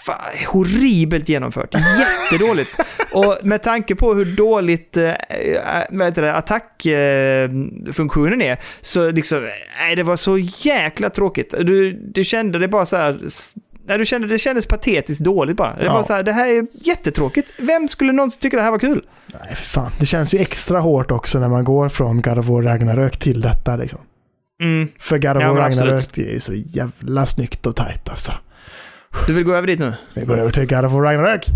Fan, horribelt genomfört. Jättedåligt. och med tanke på hur dåligt äh, attackfunktionen är, så liksom, nej, det var så jäkla tråkigt. Du, du kände det bara så här, nej, du kände det kändes patetiskt dåligt bara. Det Ja. var så här, det här är jättetråkigt. Vem skulle någonsin tycka det här var kul? Nej, för fan. Det känns ju extra hårt också när man går från God of War Ragnarök till detta liksom. Mm, För God of Ja, War men Ragnarök, är ju så jävla snyggt och tajt alltså du vill gå över dit nu? Vi går över till God of War Ragnarök.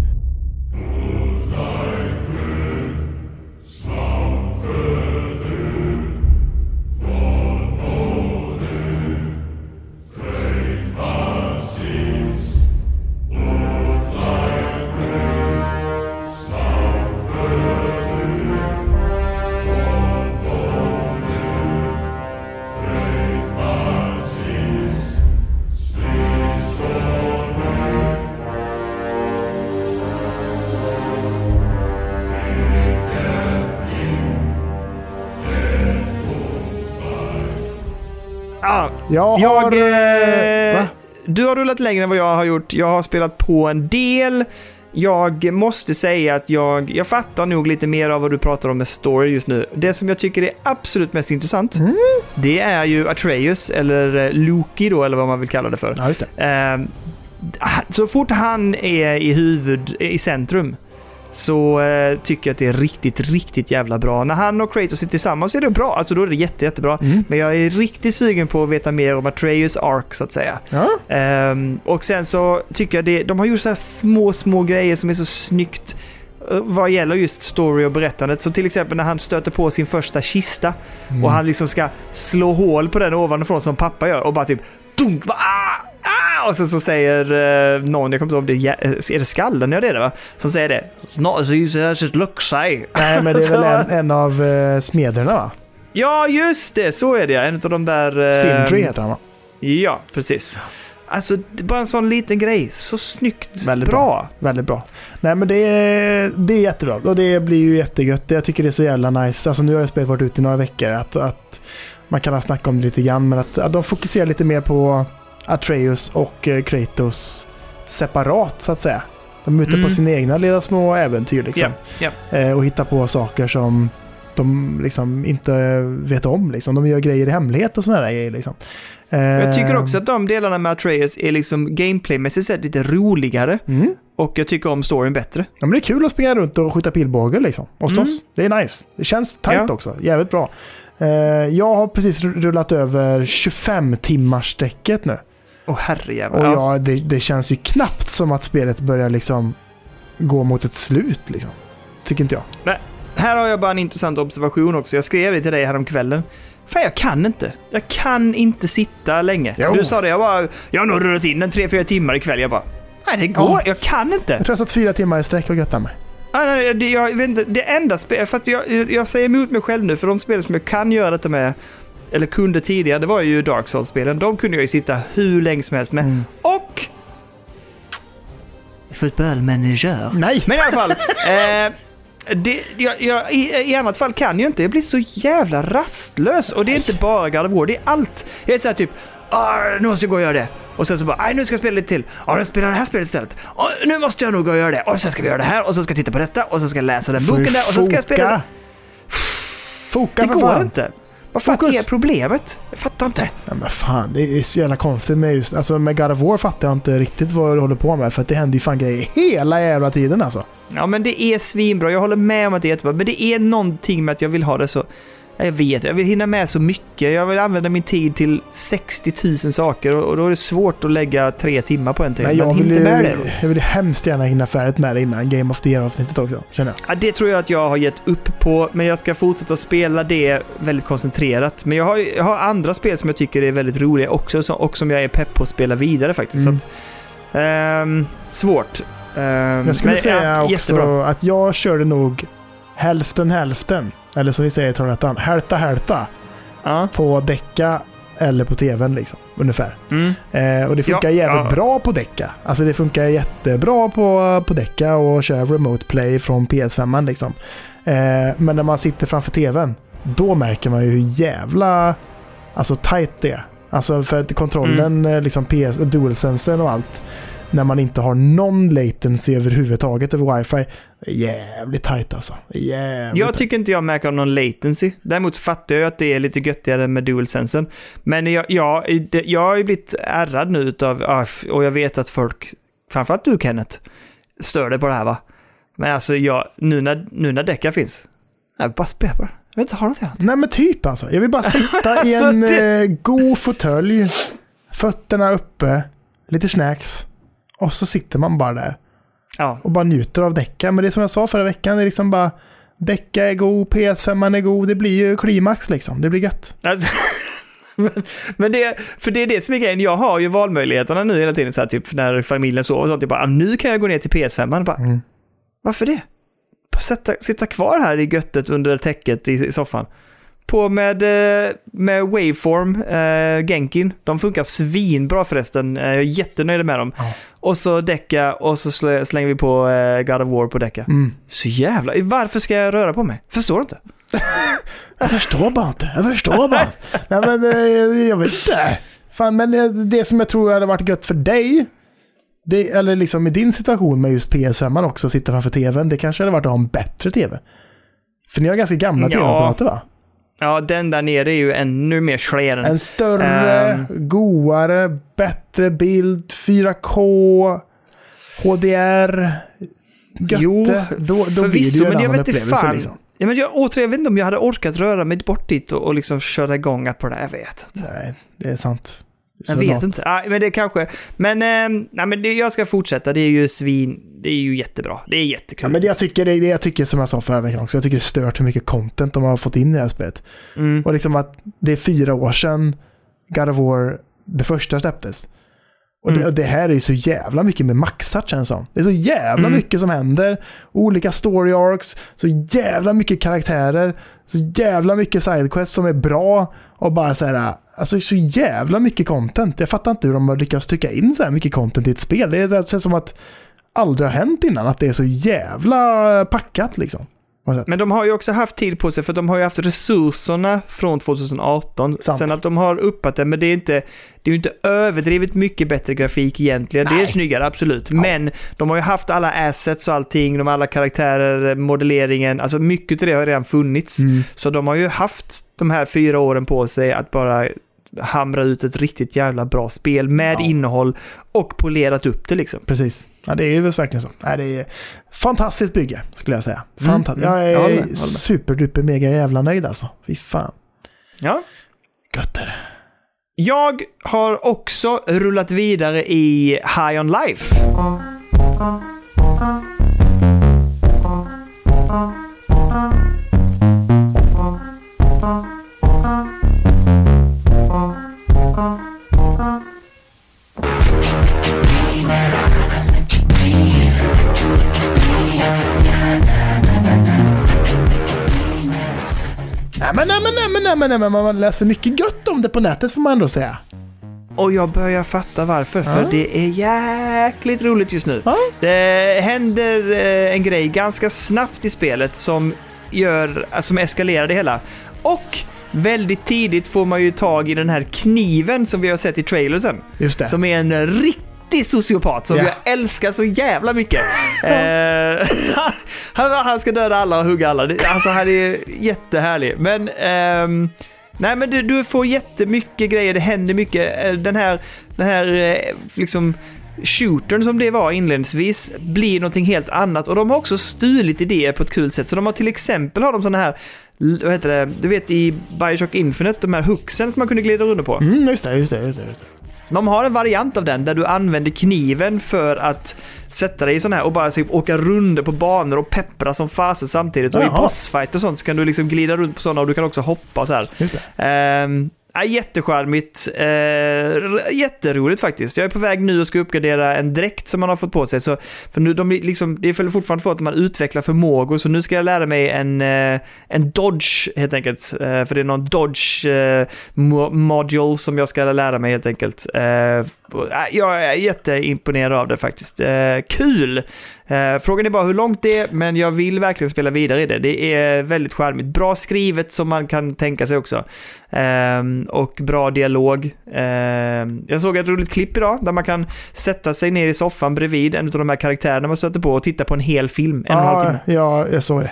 Ja, Jag Jag, har... eh, va? du har rullat längre än vad jag har gjort. Jag har spelat på en del. Jag måste säga att jag, jag fattar nog lite mer av vad du pratar om med story just nu. Det som jag tycker är absolut mest intressant, Mm. det är ju Atreus, eller eh, Loki då, eller vad man vill kalla det för. Ja, det. Eh, så fort han är i huvud, i centrum, så eh, tycker jag att det är riktigt, riktigt jävla bra. När han och Kratos är tillsammans så är det bra. Alltså då är det jätte, jättebra. Mm. Men jag är riktigt sugen på att veta mer om Atreus Ark så att säga. Ja. Ehm, och sen så tycker jag det, de har gjort så här små, små grejer som är så snyggt eh, vad gäller just story och berättandet. Så till exempel när han stöter på sin första kista Mm. och han liksom ska slå hål på den ovanifrån som pappa gör och bara typ dunk, bara, ah, och sen så säger eh, någon, jag kommer inte ihåg om det är, är det skallen, ja det är det va? Som säger det. It's not as easy as it looks like. Nej, men det är väl en, en av uh, smederna va? Ja, just det, så är det En av de där... eh, Sindri heter han va? Ja, precis. Alltså, bara en sån liten grej. Så snyggt. Väldigt bra. Väldigt bra. Nej men det är, det är jättebra och det blir ju jättegött. Jag tycker det är så jävla nice. Alltså nu har jag spelet varit ute i några veckor. Att, att man kan ha snackat om det lite grann men att, att de fokuserar lite mer på Atreus och eh, Kratos separat så att säga. De är ute Mm. på sina egna lilla små äventyr liksom. Ja, Eh, och hittar på saker som de liksom inte vet om. Liksom. De gör grejer i hemlighet och sådana grejer. Liksom. Jag tycker Eh, också att de delarna med Atreus är liksom gameplaymässigt sett lite roligare. Mm. Och jag tycker om storyn bättre. Ja, men det är kul att springa runt och skjuta pilbåge liksom. Och slåss. Mm. Det är nice. Det känns tajt Ja. också. Jävligt bra. Jag har precis rullat över 25 timmars sträcket nu. Åh herrejävlar. Och Ja. det, det känns ju knappt som att spelet börjar liksom gå mot ett slut liksom. Tycker inte jag. Här har jag bara en intressant observation också. Jag skrev det till dig häromkvällen. Fan, jag kan inte. Jag kan inte sitta länge. Jo. Du sa det, jag bara... Jag har nog rullat in en 3-4 timmar ikväll. Jag bara... Nej, det går. Ja. Jag kan inte. Jag tror jag satt fyra timmar i sträck och göttade mig. Ah, nej, det, jag vet inte, det enda spel, fast jag, jag säger emot mig själv nu, för de spel som jag kan göra detta med, eller kunde tidigare, det var ju Dark Souls-spelen. De kunde jag ju sitta hur länge som helst med. Mm. Och... Fotbollmanager. Nej! Men i alla fall. eh, det, jag, jag, i, I annat fall kan jag inte. Jag blir så jävla rastlös. Och det är inte bara God of War, det är allt. Jag är såhär typ, ah, nu måste jag gå och göra det. Och sen så bara, nej nu ska jag spela lite till. Ja, jag spelar det här spelet istället. Och nu måste jag nog gå och göra det. Och sen ska vi göra det här. Och så ska jag titta på detta. Och så ska jag läsa den boken där. Och så ska jag spela det. Foka Det går inte. Vad fan Fokus. är problemet? Jag fattar inte. Ja, men fan, det är så jävla konstigt med just... Alltså med God of War fattar jag inte riktigt vad du håller på med. För att det händer ju fan grejer hela jävla tiden alltså. Ja, men det är svinbra. Jag håller med om att det är jättebra. Men det är någonting med att jag vill ha det så... Ja, Jag vet, jag vill hinna med så mycket. Jag vill använda min tid till 60 000 saker och då är det svårt att lägga tre timmar på en till. Men jag vill, inte med det jag vill hemskt gärna hinna färdigt med det innan Game of the Year-avsnittet också, känner jag. Ja, det tror jag att jag har gett upp på, men jag ska fortsätta spela det väldigt koncentrerat. Men jag har, jag har andra spel som jag tycker är väldigt roliga också som, och som jag är pepp på att spela vidare faktiskt. Mm. Så att, ehm, svårt. Ehm, Jag skulle men, säga ja, också jättebra. att jag körde nog hälften hälften. Eller som vi säger i Trollhättan, hälta hälta. Ja. På däcka eller på tvn liksom, ungefär. Mm. Eh, och det funkar Ja, jävligt ja. bra på däcka. Alltså det funkar jättebra på, på däcka och köra remote play från PS5 liksom. Eh, men när man sitter framför tvn, då märker man ju hur jävla alltså, tight det är. Alltså för att kontrollen, Mm. eh, liksom PS, DualSensen och allt. När man inte har någon latency överhuvudtaget över wifi. Jävligt tight alltså. Jävligt Jag tycker inte jag märker någon latency. Däremot fattar jag att det är lite göttigare med DualSensen. Men jag, jag, jag har ju blivit ärrad nu utav, och jag vet att folk, framförallt du Kenneth, stör dig på det här va? Men alltså jag, nu när, nu när däckar finns, jag bara spelar på det. Jag vill inte ha något annat. Nej men typ alltså. Jag vill bara sitta i Alltså, en det- eh, god fåtölj, fötterna uppe, lite snacks. Och så sitter man bara där Ja, och bara njuter av däcka. Men det är som jag sa förra veckan, det är liksom bara däcka är god, PS5 är god, det blir ju klimax liksom. Det blir gött. Alltså, men, men det, för det är det som är grejen. Jag har ju valmöjligheterna nu hela tiden. Så här, typ när familjen sover och sånt. Jag bara, ah, nu kan jag gå ner till PS5. Bara, Mm. Varför det? Bara sätta, sitta kvar här i göttet under täcket i, i soffan. På med, eh, med Waveform, eh, Genkin. De funkar svinbra förresten. Eh, Jag är jättenöjd med dem. Ja. Och så däcka och så slä, slänger vi på eh, God of War på däcka. Mm. Så jävla... Varför ska jag röra på mig? Förstår du inte? Jag förstår bara inte. Jag förstår bara. Nej men eh, jag vet inte. Fan, men det som jag tror hade varit gött för dig, det, eller liksom i din situation med just PS5 också, sitta framför tvn, det kanske hade varit att ha en bättre tv. För ni har ganska gamla Ja. tv-apparater va? Ja, den där nere är ju ännu mer sleren. En större, Ehm. godare, bättre bild, 4K, HDR, gött Jo, då, då förvisso, men jag vet inte fan. liksom. Ja, men jag, återigen, jag vet inte om jag hade orkat röra mig bort dit och, och liksom köra igång på det. Jag vet inte. Nej, det är sant. Jag vet något. inte. Ah, men det kanske... Men, eh, nej, men det, jag ska fortsätta. Det är ju svin... Det är ju jättebra. Det är jättekul. Ja, men det jag, tycker, det, det jag tycker, som jag sa förra veckan också, jag tycker det är stört hur mycket content de har fått in i det här spelet. Mm. Och liksom att det är fyra år sedan God of War, det första släpptes. Och, det, Mm. och det här är ju så jävla mycket med maxat känns som. Det är så jävla Mm. mycket som händer. Olika story arcs, så jävla mycket karaktärer, så jävla mycket sidequests som är bra. Och bara så här, alltså så jävla mycket content. Jag fattar inte hur de har lyckats trycka in så här mycket content i ett spel. Det, är det känns som att aldrig har hänt innan, att det är så jävla packat liksom. Men de har ju också haft tid på sig för de har ju haft resurserna från 2018. Sant. Sen att de har uppat det, men det är inte, det är ju inte överdrivet mycket bättre grafik egentligen. Det är Nej. snyggare, absolut. Men de har ju haft alla assets och allting, de alla karaktärer, modelleringen, alltså mycket av det har redan funnits. Mm. Så de har ju haft de här fyra åren på sig att bara hamra ut ett riktigt jävla bra spel med Ja. innehåll och polerat upp det liksom. Precis. Ja, det är ju verkligen så. Nej, det är fantastiskt bygge, skulle jag säga. Mm, Fantastiskt. mm. Jag är Jag håller med, håller med. superduper mega jävla nöjd alltså. Fy fan. Ja. Gött är det. Jag har också rullat vidare i High On Life. Nej men, nej men, nej men, nej men, nej men man läser mycket gött om det på nätet får man ändå säga. Och jag börjar fatta varför, för Ja. det är jäkligt roligt just nu. Ja. Det händer eh, en grej ganska snabbt i spelet som, gör, eh, som eskalerar det hela. Och väldigt tidigt får man ju tag i den här kniven som vi har sett i trailersen. Just det. Som är en riktig sociopat som Ja. jag älskar så jävla mycket. eh, han, han ska döda alla och hugga alla. Alltså han är jättehärlig. Men... ehm, nej men du, du får jättemycket grejer, det händer mycket. Eh, Den här, den här eh, liksom shootern som det var inledningsvis blir någonting helt annat. Och de har också stulit idéer på ett kul sätt. Så de har till exempel har de sådana här, vad heter det, du vet i Bioshock Infinite, de här hooksen som man kunde glida runt på. Mm, just det, just det, just det. Just det. De har en variant av den där du använder kniven för att sätta dig i sån här och bara typ åka runder på banor och peppra som fasen samtidigt. Och i Jaha. bossfight och sånt så kan du liksom glida runt på sådana och du kan också hoppa och så här. Just det. Ehm, ja, jättecharmigt. Uh, jätteroligt faktiskt. Jag är på väg nu och ska uppgradera en dräkt som man har fått på sig. Så, för nu, de, liksom, det är fortfarande för att man utvecklar förmågor, så nu ska jag lära mig en, eh, en dodge helt enkelt. Eh, för det är någon dodge eh, module som jag ska lära mig helt enkelt. Eh, Äh, jag är jätteimponerad av det faktiskt. Eh, kul! Eh, frågan är bara hur långt det är, men jag vill verkligen spela vidare i det. Det är väldigt charmigt. Bra skrivet som man kan tänka sig också. Ehm, och bra dialog. Ehm, jag såg ett roligt klipp idag där man kan sätta sig ner i soffan bredvid en av de här karaktärerna man stöter på och titta på en hel film. En och en halv Ja, timme. ja, jag såg det.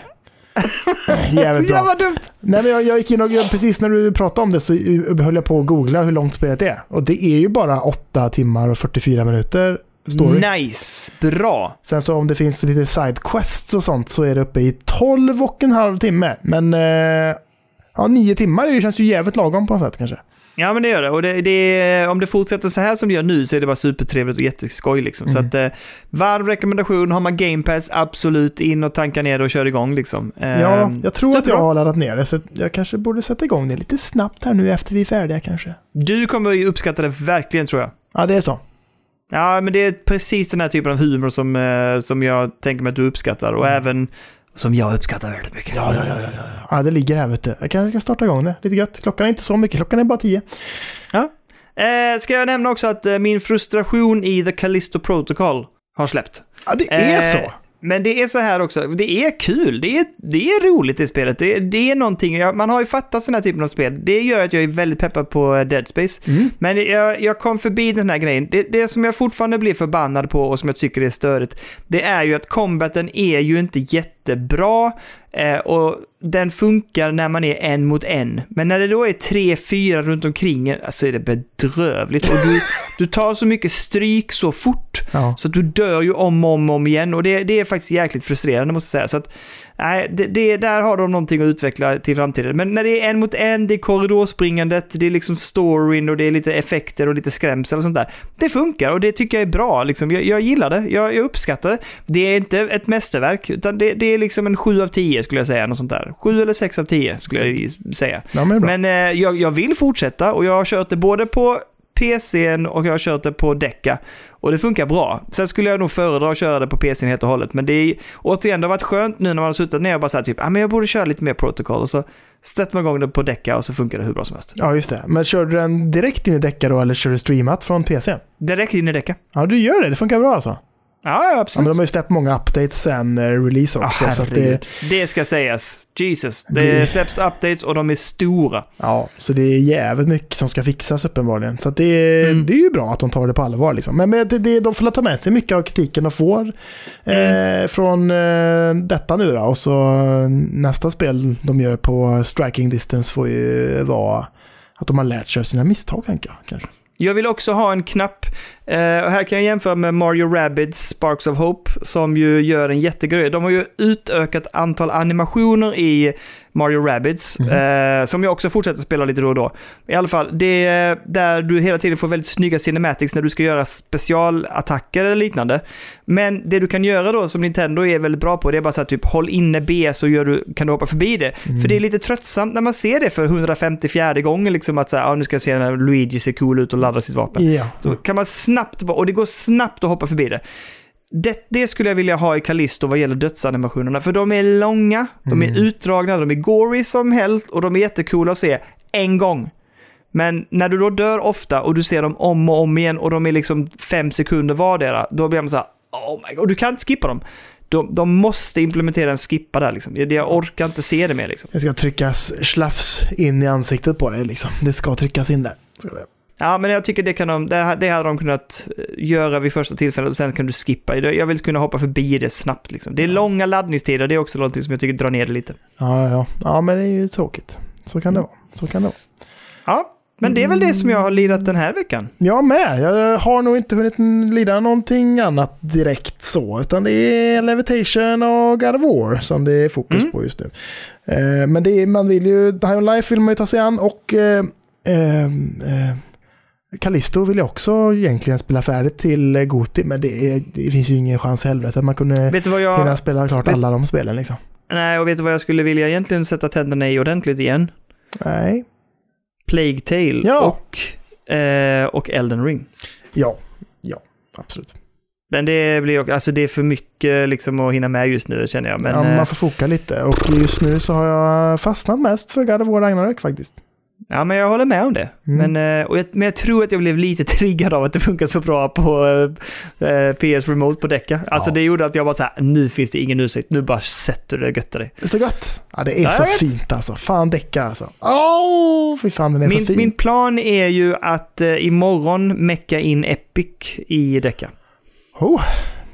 Så Jävligt bra. jävla dumt! Nej, men jag, jag gick in och precis när du pratade om det så höll jag på att googla hur långt spelet är. Och det är ju bara 8 timmar och 44 minuter story. Nice! Bra! Sen så om det finns lite sidequests och sånt så är det uppe i 12 och en halv timme. Men eh, ja, 9 timmar det känns ju jävligt lagom på något sätt kanske. Ja, men det gör det. Och det, det, om det fortsätter så här som det gör nu så är det bara supertrevligt och jätteskoj liksom. Så Mm. att, eh, varm rekommendation. Har man Game Pass, absolut in och tanka ner det och kör igång liksom. Ja, Ehm, jag tror så att jag har laddat ner det så jag kanske borde sätta igång det lite snabbt här nu efter vi är färdiga kanske. Du kommer ju uppskatta det verkligen tror jag. Ja, det är så. Ja, men det är precis den här typen av humor som, eh, som jag tänker mig att du uppskattar och även som jag uppskattar väldigt mycket. Ja, ja, ja, ja, ja. ja det ligger här vet du. Jag kanske ska starta igång det. Lite gött. Klockan är inte så mycket, klockan är bara 10. Eh, ska jag nämna också att eh, min frustration i The Callisto Protocol har släppt. Ja, det är Eh, så. Men det är så här också, det är kul, det är, det är roligt i spelet, det, det är någonting, jag, man har ju fattat sådana här typen av spel, det gör att jag är väldigt peppad på eh, Dead Space. Mm. Men jag, jag kom förbi den här grejen, det, det som jag fortfarande blir förbannad på och som jag tycker är störigt, det är ju att combaten är ju inte jätte jättebra eh, och den funkar när man är en mot en. Men när det då är tre, fyra runt omkring alltså är det bedrövligt. Och du, du tar så mycket stryk så fort Ja. så att du dör ju om och om, om igen och det, det är faktiskt jäkligt frustrerande måste jag säga. Så att, nej, det, det, där har de någonting att utveckla till framtiden. Men när det är en mot en, det är korridorspringandet, det är liksom storyn och det är lite effekter och lite skrämsel och sånt där. Det funkar och det tycker jag är bra. Liksom. Jag, jag gillar det, jag, jag uppskattar det. Det är inte ett mästerverk, utan det, det är liksom en 7 av 10 skulle jag säga. Något sånt där. 7 eller 6 av 10 skulle jag säga. Ja, men. Men eh, jag, jag vill fortsätta och jag har kört det både på PCn och jag har kört det på Deca. Och det funkar bra. Sen skulle jag nog föredra att köra det på PCn helt och hållet. Men det är återigen, det har varit skönt nu när man har suttit ner och bara sagt typ, ah, men jag borde köra lite mer protocol. Och så sätter man igång det på Deca och så funkar det hur bra som helst. Ja, just det. Men kör du den direkt in i Deca då, eller kör du streamat från PC? Direkt in i Deca. Ja, du gör det. Det funkar bra alltså. Ja, ja Ja, men absolut. de har ju släppt många updates sen eh, release Ah, också. så att herregud. det, det ska sägas. Jesus. Det Det- släpps updates och de är stora. ja, så det är jävligt mycket som ska fixas uppenbarligen. Så det, Mm. det är ju bra att de tar det på allvar. Liksom. Men, men det, det, de får ta med sig mycket av kritiken de får Mm. eh, från eh, detta nu då. Och så eh, nästa spel de gör på striking distance får ju vara att de har lärt sig av sina misstag tänker jag. Kanske. Jag vill också ha en knapp. Eh, och här kan jag jämföra med Mario Rabbids Sparks of Hope som ju gör en jättegrej. De har ju utökat antal animationer i Mario Rabbids eh, som jag också fortsätter spela lite då och då. I alla fall, det är där du hela tiden får väldigt snygga cinematics när du ska göra specialattacker eller liknande. Men det du kan göra då som Nintendo är väldigt bra på det är bara så här typ håll inne B så gör du, kan du hoppa förbi det. För det är lite tröttsamt när man ser det för 154 gånger liksom att säga, ja nu ska jag se när Luigi ser cool ut och laddar sitt vapen. Ja. Så kan man snabbt, bara- och det går snabbt att hoppa förbi det. Det, det skulle jag vilja ha i Callisto vad gäller dödsanimationerna, för de är långa, de är Mm. utdragna, de är gory som helst och de är jättecoola att se en gång. Men när du då dör ofta och du ser dem om och om igen och de är liksom fem sekunder vardera, då blir man så här, oh my god, du kan inte skippa dem. De, de måste implementera en skippa där liksom. Jag, jag orkar inte se det mer liksom. Det ska tryckas slafs in i ansiktet på dig liksom. Det ska tryckas in där. Ska det. Ja, men jag tycker det, kan de, det, det hade de kunnat eh, göra vid första tillfället och sen kan du skippa. Jag vill kunna hoppa förbi det snabbt. Liksom. Det är långa laddningstider, det är också något som jag tycker drar ner det lite. Ja, ja. ja, men det är ju tråkigt. Så kan det vara. Så kan det vara. Ja, men det är väl det som jag har lirat den här veckan. Jag med. Jag har nog inte hunnit lida någonting annat direkt så. Utan det är Levitation och God of War som det är fokus Mm. på just nu. Eh, men det är, man vill ju, High on Life vill man ju ta sig an och eh, eh, eh, Callisto vill jag också egentligen spela färdigt till eh, Goti. Men det, är, det finns ju ingen chans i helvete att man kunde Vet vad hinna jag... spela klart vet- alla de spelen liksom. Nej, och vet du vad jag skulle vilja egentligen sätta tänderna i ordentligt igen? Nej. Plague Tale Ja. och, eh, och Elden Ring. Ja, ja, absolut. Men det blir också, alltså det är för mycket liksom att hinna med just nu känner jag. Men, ja, eh, man får foka lite och just nu så har jag fastnat mest för God of War Ragnarök faktiskt. Ja, men jag håller med om det. Mm. Men, eh, och jag, men jag tror att jag blev lite triggad av att det funkar så bra på eh, PS Remote på Deca. Alltså Ja. det gjorde att jag bara så här, nu finns det ingen ursäkt, nu bara sätter du det och göttar dig. Visst är det gott? Ja, det är Ja, så fint alltså. Fan däcka alltså. Åh, fy fan den är så Min, fin. min plan är ju att eh, imorgon mecka in Epic i Deca. Oh,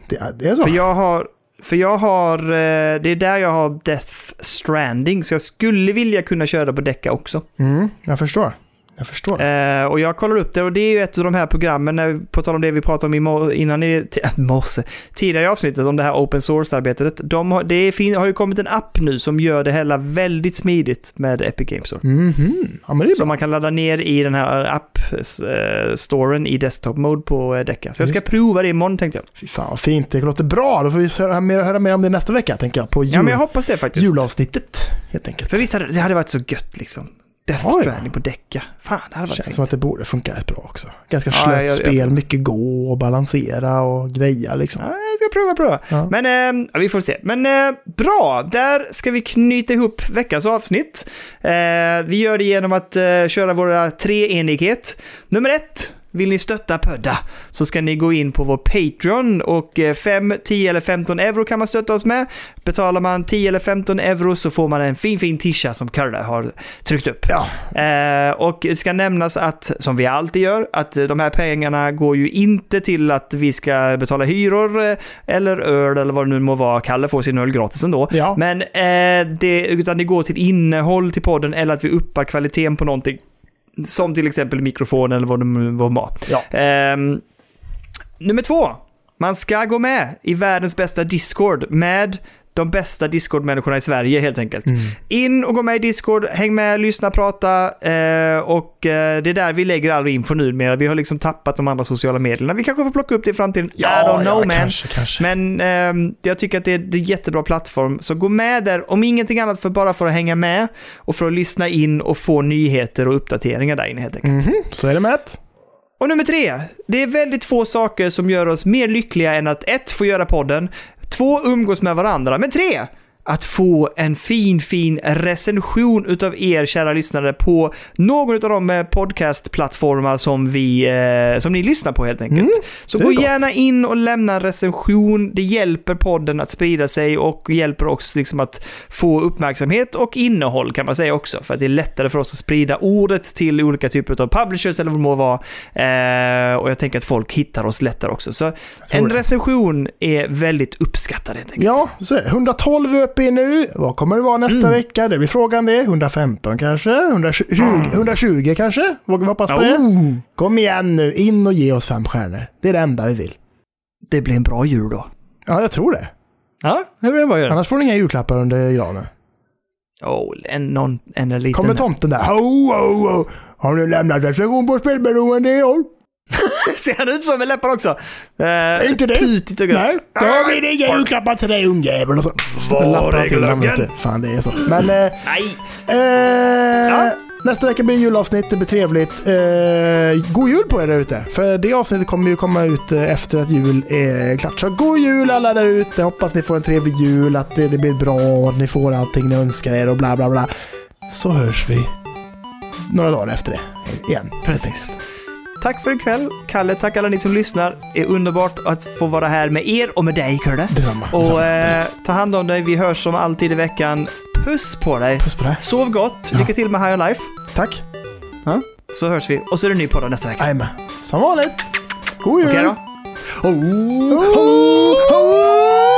det, är- det är så? För jag har, för jag har, eh, det är där jag har Death Stranding, så jag skulle vilja kunna köra på Deca också. Mm, jag förstår. Jag förstår. Eh, och jag kollar upp det och det är ju ett av de här programmen, när, på tal om det vi pratade om i mor- innan i morse, tidigare i avsnittet om det här open source-arbetet. De har, det fin, har ju kommit en app nu som gör det hela väldigt smidigt med Epic Games Store. Mhm. Ja, Som man kan ladda ner i den här app-storen i desktop-mode på eh, Deca. Så jag ska Just prova det imorgon tänkte jag. Fy fan vad fint. Det låter bra. Då får vi höra mer, höra mer om det nästa vecka, tänker jag. På jul, Ja, men jag hoppas det faktiskt. julavsnittet, helt enkelt. För visst hade det hade varit så gött liksom. Death ja. Stranding på Deca. Fan, det hade varit Känns fint. som att det borde funka rätt bra också. Ganska Ja, slött jag- jag- spel, mycket gå och balansera och greja liksom. Ja, jag ska prova, prova. Ja. Men eh, ja, vi får se. Men eh, bra, där ska vi knyta ihop veckans avsnitt. Eh, vi gör det genom att eh, köra våra treenighet. Nummer ett. Vill ni stötta Pödda så ska ni gå in på vår Patreon och eh, 5, 10 eller 15 euro kan man stötta oss med. Betalar man 10 eller 15 euro så får man en fin fin tisha som Karla har tryckt upp. Ja, Eh, och det ska nämnas att, som vi alltid gör, att de här pengarna går ju inte till att vi ska betala hyror eh, eller öl eller vad det nu må vara. Kalle får sin öl gratis ändå. Ja. Men eh, det, utan det går till innehåll till podden eller att vi uppar kvaliteten på någonting. Som till exempel mikrofon eller vad det må vara. Ja. Ehm, nummer två. Man ska gå med i världens bästa Discord med de bästa Discord-människorna i Sverige helt enkelt. Mm. In och gå med i Discord, häng med, lyssna, prata eh, och eh, det är där vi lägger all info nu med. Vi har liksom tappat de andra sociala medierna. Vi kanske får plocka upp det i framtiden. I don't know man. kanske, kanske. Men ehm, jag tycker att det är, det är en jättebra plattform. Så gå med där, om ingenting annat för bara för att hänga med och för att lyssna in och få nyheter och uppdateringar där inne helt enkelt. Mhm, Så är det med. Och nummer tre. Det är väldigt få saker som gör oss mer lyckliga än att ett, få göra podden, två, umgås med varandra, men tre, att få en fin, fin recension utav er kära lyssnare på någon av de eh, podcastplattformar som, vi, eh, som ni lyssnar på helt enkelt. Mm, Så gå gott. gärna in och lämna en recension. Det hjälper podden att sprida sig och hjälper också liksom att få uppmärksamhet och innehåll kan man säga också. För att det är lättare för oss att sprida ordet till olika typer av publishers eller vad det må vara. Eh, och jag tänker att folk hittar oss lättare också. Så en recension är väldigt uppskattad helt enkelt. Ja, så är det. 112 är uppe i nu. Vad kommer det vara nästa Mm. vecka? Det blir frågan det. 115 kanske? 120, 120 kanske? Vågar vi hoppas på det? Oh, Kom igen nu, in och ge oss fem stjärnor. Det är det enda vi vill. det blir en bra jul då. Ja, jag tror det. Ja, det blir en bra jul. Annars får ni inga julklappar under granen. Oh, en, någon, en liten... Kommer tomten där. Ho, ho, ho. Har ni lämnat recension på spelberoende i år? Ser han ut så med läppar också? Eh, Inte det? Putigt och. Nej, då blir det inga julklappar till dig ungjävel. Lappar till du. Fan, det är så. Men... Eh, Nej! Eh, Ja. Nästa vecka blir julavsnitt, det blir trevligt. Eh, god jul på er där ute. För det avsnittet kommer ju komma ut eh, efter att jul är klart. Så god jul alla där ute. Hoppas ni får en trevlig jul, att det, det blir bra och att ni får allting ni önskar er och bla bla bla. Så hörs vi några dagar efter det igen. Precis. Tack för ikväll. Kalle, tack alla ni som lyssnar. Det är underbart att få vara här med er och med dig, Kurre. Detsamma. Och detsamma. eh, ta hand om dig. Vi hörs som alltid i veckan. Puss på dig. Puss på dig. Sov gott. Ja. Lycka till med High Life. Tack. Så hörs vi. Och så är det ny podd nästa vecka. Jajamän. Som vanligt. God jul. Okej då? Ho, ho, ho.